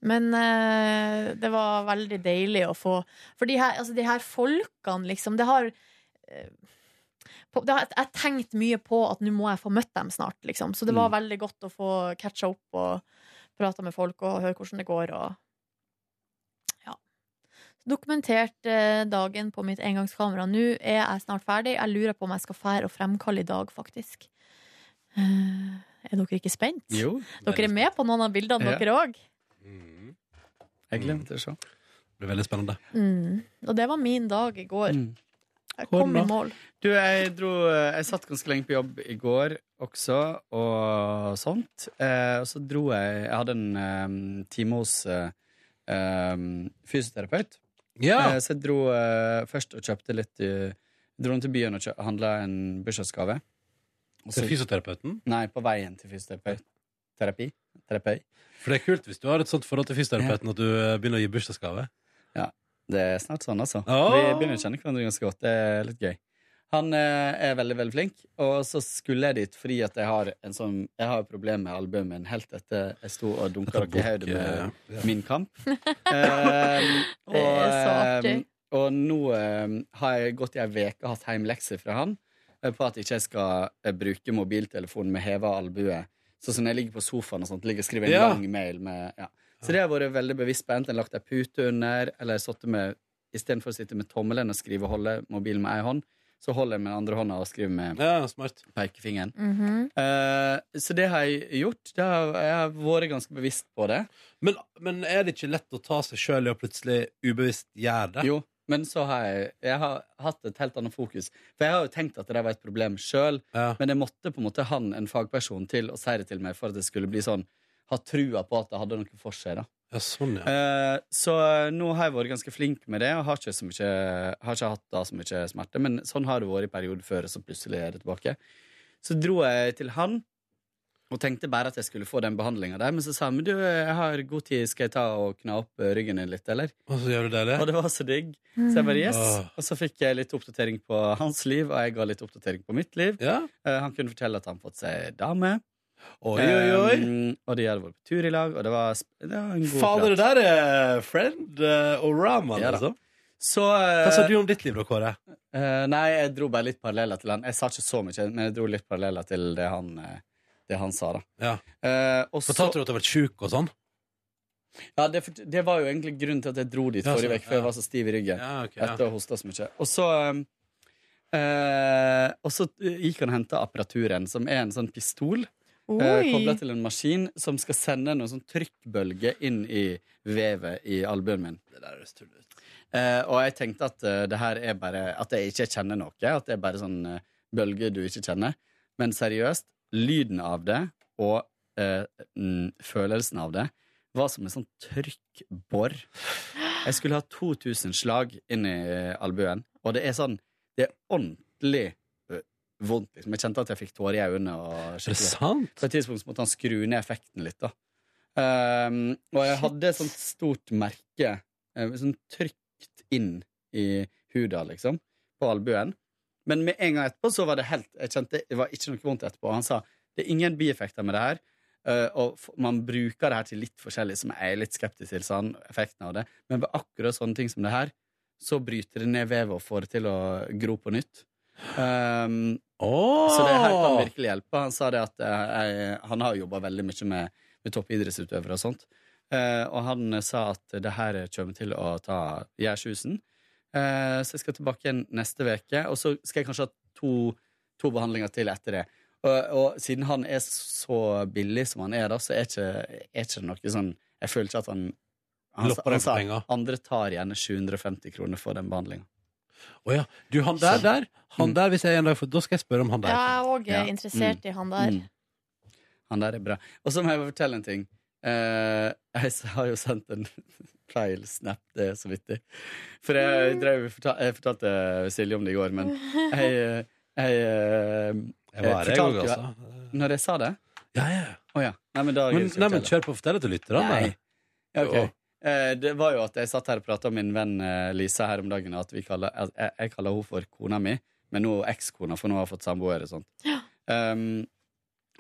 Men eh, det var veldig deilig å få For de her, altså, de her folkene, liksom, det har eh, på, det har, Jeg tenkte mye på at nå må jeg få møtt dem snart, liksom. Så det var Mm. veldig godt å få catcha opp og prate med folk og høre hvordan det går. Og ja. Dokumentert eh, dagen på mitt engangskamera. Nå er jeg snart ferdig. Jeg lurer på om jeg skal fære og fremkalle i dag, faktisk. Eh, er dere ikke spent? Jo. Dere er med på noen av bildene, Ja. dere òg? Jeg glemte å se. Det blir veldig spennende. Mm. Og det var min dag i går. Jeg kom i mål. Du, jeg dro Jeg satt ganske lenge på jobb i går også, og sånt. Eh, og så dro jeg Jeg hadde en um, time hos eh, fysioterapeut. Ja. Eh, så jeg dro uh, først og kjøpte litt uh, Dro til byen og handla en bursdagsgave. Til fysioterapeuten? Nei, på veien til fysioterapeut. Terapi. Terapi. For det er kult hvis du har et sånt forhold til fysioterapeuten at du begynner å gi bursdagsgave. Ja, det er snart sånn, altså. Oh. Vi begynner å kjenne hverandre ganske godt. Det er litt gøy. Han eh, er veldig veldig flink, og så skulle jeg dit fordi at jeg har en sånn Jeg har et problem med albuen min helt etter jeg sto og dunka dere i hodet med eh, ja. Min kamp. Eh, Det er så artig. eh, og nå eh, har jeg gått i ei uke hatt hjemlekser fra han eh, på at jeg ikke skal eh, bruke mobiltelefonen med heva albue. Sånn som når jeg ligger på sofaen og sånt, ligger og skriver en Ja. lang mail med ja. Så det har vært veldig bevisst på. Enten lagt ei pute under, eller sittet med Istedenfor å sitte med tommelen og skrive og holde mobilen med ei hånd, så holder jeg med den andre hånda og skriver med pekefingeren. Mm -hmm. uh, så det har jeg gjort. Det har, jeg har vært ganske bevisst på det. Men, men er det ikke lett å ta seg sjøl i å plutselig ubevisst gjøre det? Jo, men så har jeg, jeg har hatt et helt annet fokus. For jeg har jo tenkt at det var et problem sjøl, men jeg måtte på en måte han, en fagperson, til å si det til meg for at det skulle bli sånn ha trua på at det hadde noe for seg. da Ja, sånn, ja. Eh, så nå har jeg vært ganske flink med det, og har ikke, så mye, har ikke hatt da så mye smerte. Men sånn har det vært i perioder før, og så plutselig er det tilbake. Så dro jeg til han og tenkte bare at jeg skulle få den behandlinga der. Men så sa han men du, jeg har god tid, skal jeg ta og kna opp eh, ryggen din litt, eller? Og så gjør du det, eller? Og det var så digg. Så jeg bare yes. Åh. Og så fikk jeg litt oppdatering på hans liv, og jeg ga litt oppdatering på mitt liv. Eh, han kunne fortelle at han fått seg dame. Oi, oi, oi. Um, og de hadde vært på tur i lag, og det var, det var en god Fader, det der er friend uh, og Rama, Ja da. liksom. Så, uh, Hva sa du om ditt liv, da, Kåre? Uh, nei, jeg dro bare litt paralleller til han. Jeg sa ikke så mye, men jeg dro litt paralleller til det han, eh, det han sa, da. Ja. Eh, Fortalte du at du har vært sjuk og sånn? Ja, det, det var jo egentlig grunnen til at jeg dro dit Ja, forrige uke, for jeg var så stiv i ryggen Ja, ok, ja. etter å ha hosta så mye. Og så um, Uh, Og så gikk han og henta apparaturen, som er en sånn pistol. Uh, Kobla til en maskin som skal sende noen sånn trykkbølge inn i vevet i albuen min. Det der høres tull ut. Eh, og jeg tenkte at uh, det her er bare At jeg ikke kjenner noe. At det er bare sånn uh, bølge du ikke kjenner. Men seriøst, lyden av det og eh, mm, følelsen av det var som en sånn trykkbor. Jeg skulle ha 2000 slag inn i eh, albuen, og det er sånn Det er ordentlig eh, vondt. Liksom. Jeg kjente at jeg fikk tårer i øynene. Og Er det sant? På et tidspunkt måtte han skru ned effekten litt. da Um, og jeg hadde et sånt stort merke eh, sånn trykt inn i huda, liksom, på albuen. Men med en gang etterpå så var det helt Jeg kjente det var ikke noe vondt etterpå. Han sa det er ingen bieffekter med det her. eh, og man bruker det her til litt forskjellig, som jeg er litt skeptisk til, sånn, effekten av det. Men ved akkurat sånne ting som det her, så bryter det ned vevet og får det til å gro på nytt. Um, Så det her kan virkelig hjelpe. Han sa det at eh, jeg, han har jobba veldig mye med, med toppidrettsutøvere og sånt. Uh, og han sa at det her kommer til å ta gjærsusen. Uh, så jeg skal tilbake igjen neste uke, og så skal jeg kanskje ha to, to behandlinger til etter det. Og, og siden han er så billig som han er, da, så er ikke, er ikke det noe sånn Jeg føler ikke at han Han, han, han sa andre tar gjerne 750 kroner for den behandlinga. Å ja. Du, han der, der, han der, hvis jeg en dag får Da skal jeg spørre om han der. Ja, jeg er òg Ja. interessert i han der. Mm. Han der er bra. Og så må jeg fortelle en ting. Eh, jeg s- har jo sendt en feil snap, det er så vittig. For jeg, drev, fortal, jeg fortalte Silje om det i går, men jeg, eh, jeg, eh, Jeg var her, jeg fortalte også, jo- altså. Når jeg sa det? Ja, ja. Å ja. Nei, men da Men, nei, men kjør på, fortell det til lytterne. Nei. Ja, ok. Eh, det var jo at jeg satt her og prata med min venn eh, Lisa her om dagen, at vi kaller, jeg, jeg kaller henne for kona mi, men nå ekskona, for nå har jeg fått samboer og sånt. Um,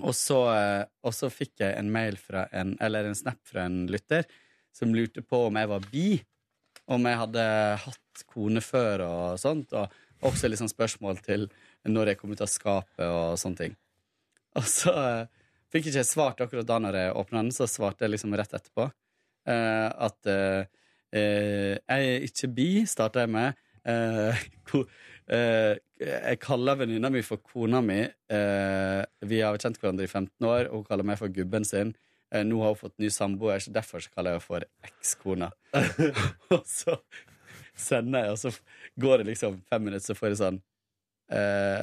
og, så, eh, og så fikk jeg en mail fra en, eller en snap fra en lytter som lurte på om jeg var bi, om jeg hadde hatt kone før og sånt, og også sånn spørsmål til når jeg kom ut av skapet og sånne ting. Og så fikk fikk ikke jeg svart akkurat da når jeg åpna den, så svarte jeg liksom rett etterpå at eh, eh, jeg er ikke bi, starta jeg med. Eh, eh, jeg kaller venninna mi for kona mi. Eh, vi har kjent hverandre i 15 år, og hun kaller meg for gubben sin. Eh, nå har hun fått ny samboer, så derfor så kaller jeg henne for ekskona. og så sender jeg, og så går det liksom fem minutter, så får jeg sånn Uh,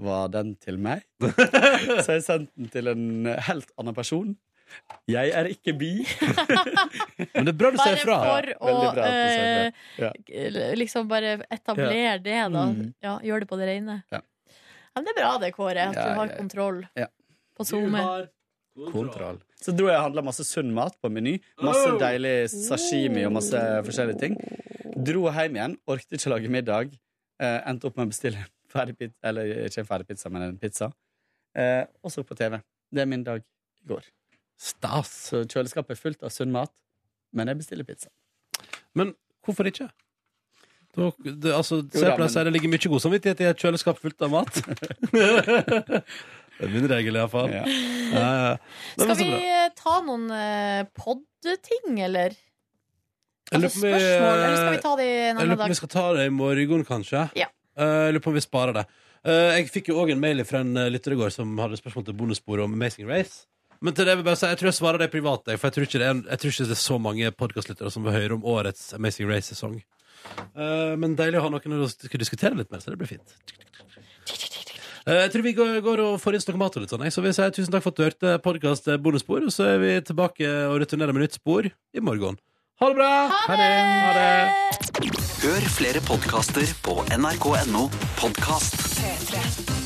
Var den til meg? så jeg sendte den til en helt annen person. Jeg er ikke bi. Men det er bra du sier Bare fra. for å eh. Ja. liksom bare etablere det, da. Mm. Ja, Gjør det på det rene. Ja. men det er bra det, Kåre, at Ja, du har ja, ja. kontroll Ja. på SoMe. Kontroll. Så dro jeg og handla masse sunn mat på Meny. Masse deilig sashimi og masse forskjellige ting. Dro hjem igjen, orket ikke lage middag. Eh, endte opp med å bestille ferdig pizza, eller ikke en ferdig pizza, men en pizza. Eh, og så på TV. Det er min dag i går. Stas. Så kjøleskapet er fullt av sunn mat, men jeg bestiller pizza. Men hvorfor ikke? Da, det, altså, se på deg, det ligger mye god samvittighet i et kjøleskap fullt av mat. det er min regel, iallfall. Ja. Ja, ja. Skal vi eh, ta noen uh, poddeting, eller? Altså spørsmål, eller skal vi ta det en Jeg annen lurer på om dag? vi skal ta det i morgen, kanskje. Ja. Eh, Jeg lurer på om vi sparer det. Eh, Jeg fikk jo òg en mail fra en eh, lytter i går som hadde spørsmål til bonussporet om Amazing Race. Men til det vil jeg bare si, jeg tror jeg svarer det privat, jeg, for jeg tror ikke det er, jeg tror ikke det er så mange podkastlyttere som vil høre om årets Amazing Race-sesong. Eh, men deilig å ha noen å skulle diskutere litt mer, så det blir fint. Eh, jeg tror vi går, går og får inn noe mat og litt sånn. jeg. Så vil jeg si tusen takk for at du hørte podkast bonusspor, og så er vi tilbake og returnerer med nytt spor i morgen. Ha det bra! Ha det! Ha det. Hør flere podkaster på nrk.no podkast. P3.